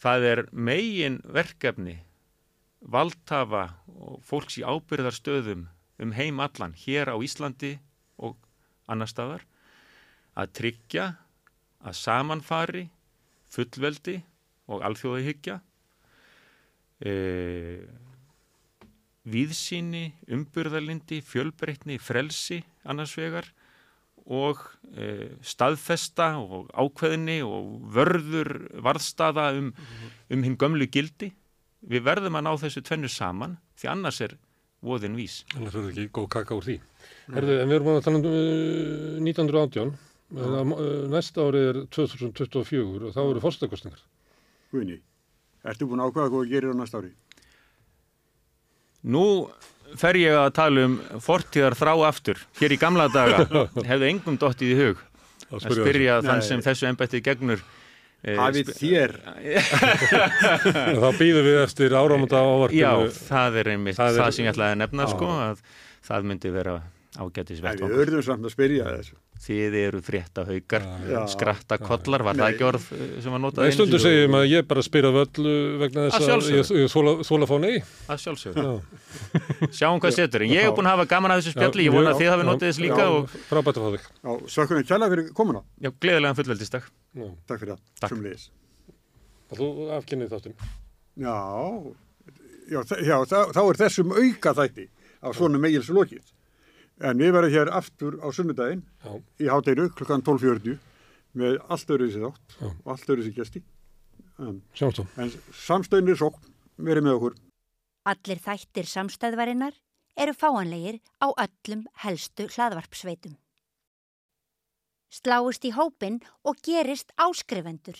Það er megin verkefni valdhafa og fólks í ábyrðarstöðum um heim allan hér á Íslandi og annar staðar að tryggja að samanfari fullveldi og alþjóðahyggja e, víðsýni, umbyrðalindi, fjölbreytni, frelsi annars vegar og e, staðfesta og ákveðinni og vörður varðstaða um, um hinn gömlu gildi. Við verðum að ná þessu tvennu saman því annars er voðin vís. Annars verður ekki góð kaka úr því. Herðu, en við erum að tala um uh, 1918, uh, næsta ári er 2024 og þá eru fórstakostningar. Guðni, ertu búin að ákvaða hvað þú gerir á næsta ári? Nú fer ég að tala um fortíðar þrá aftur. Hér í gamla daga hefðu engum dottið í hug að spyrja þann Nei. sem þessu embætti gegnur eh, Hafið þér. Þá býðum við eftir áramönda Já, ávarpinu. það er einmitt Það það, er- sem ég ætlaði að nefna Já. sko að það myndi vera vettvang. við örðum samt að spyrja þessu. Þið eru frétta haukar, Já. skratta kollar, var það Nei. ekki orð eh, sem var notað Nei, einu stundu segjum að ég bara spyr af öllu vegna Að þess að ég, ég þóla, þóla fá nei. Að sjálfsögðu. Já. Sjáum hvað setur. Ég hef búin að hafa gaman að þessu spjalli, ég vona að þið hafi notið þess líka og Frábært að fá þig. Já, sökkunum kjalla fyrir komuna. já, gleðilegan fullveldistak. Já. Takk fyrir það. Og þú afkynnið þáttinn. Já, já, þá, þá er þessum auka þætti af svona meils lokið. En við verðum hér aftur á sunnudaginn Já. í háteiru klukkan 12.40 með allt öðru þessi þátt Já. og allt öðru þessi gesti. En, Sjáumst þú. en samstöðnir sókn verið með okkur. Allir þættir samstæðvarinnar eru fáanlegir á öllum helstu hlaðvarpsveitum. Sláist í hópin og gerist áskrifendur.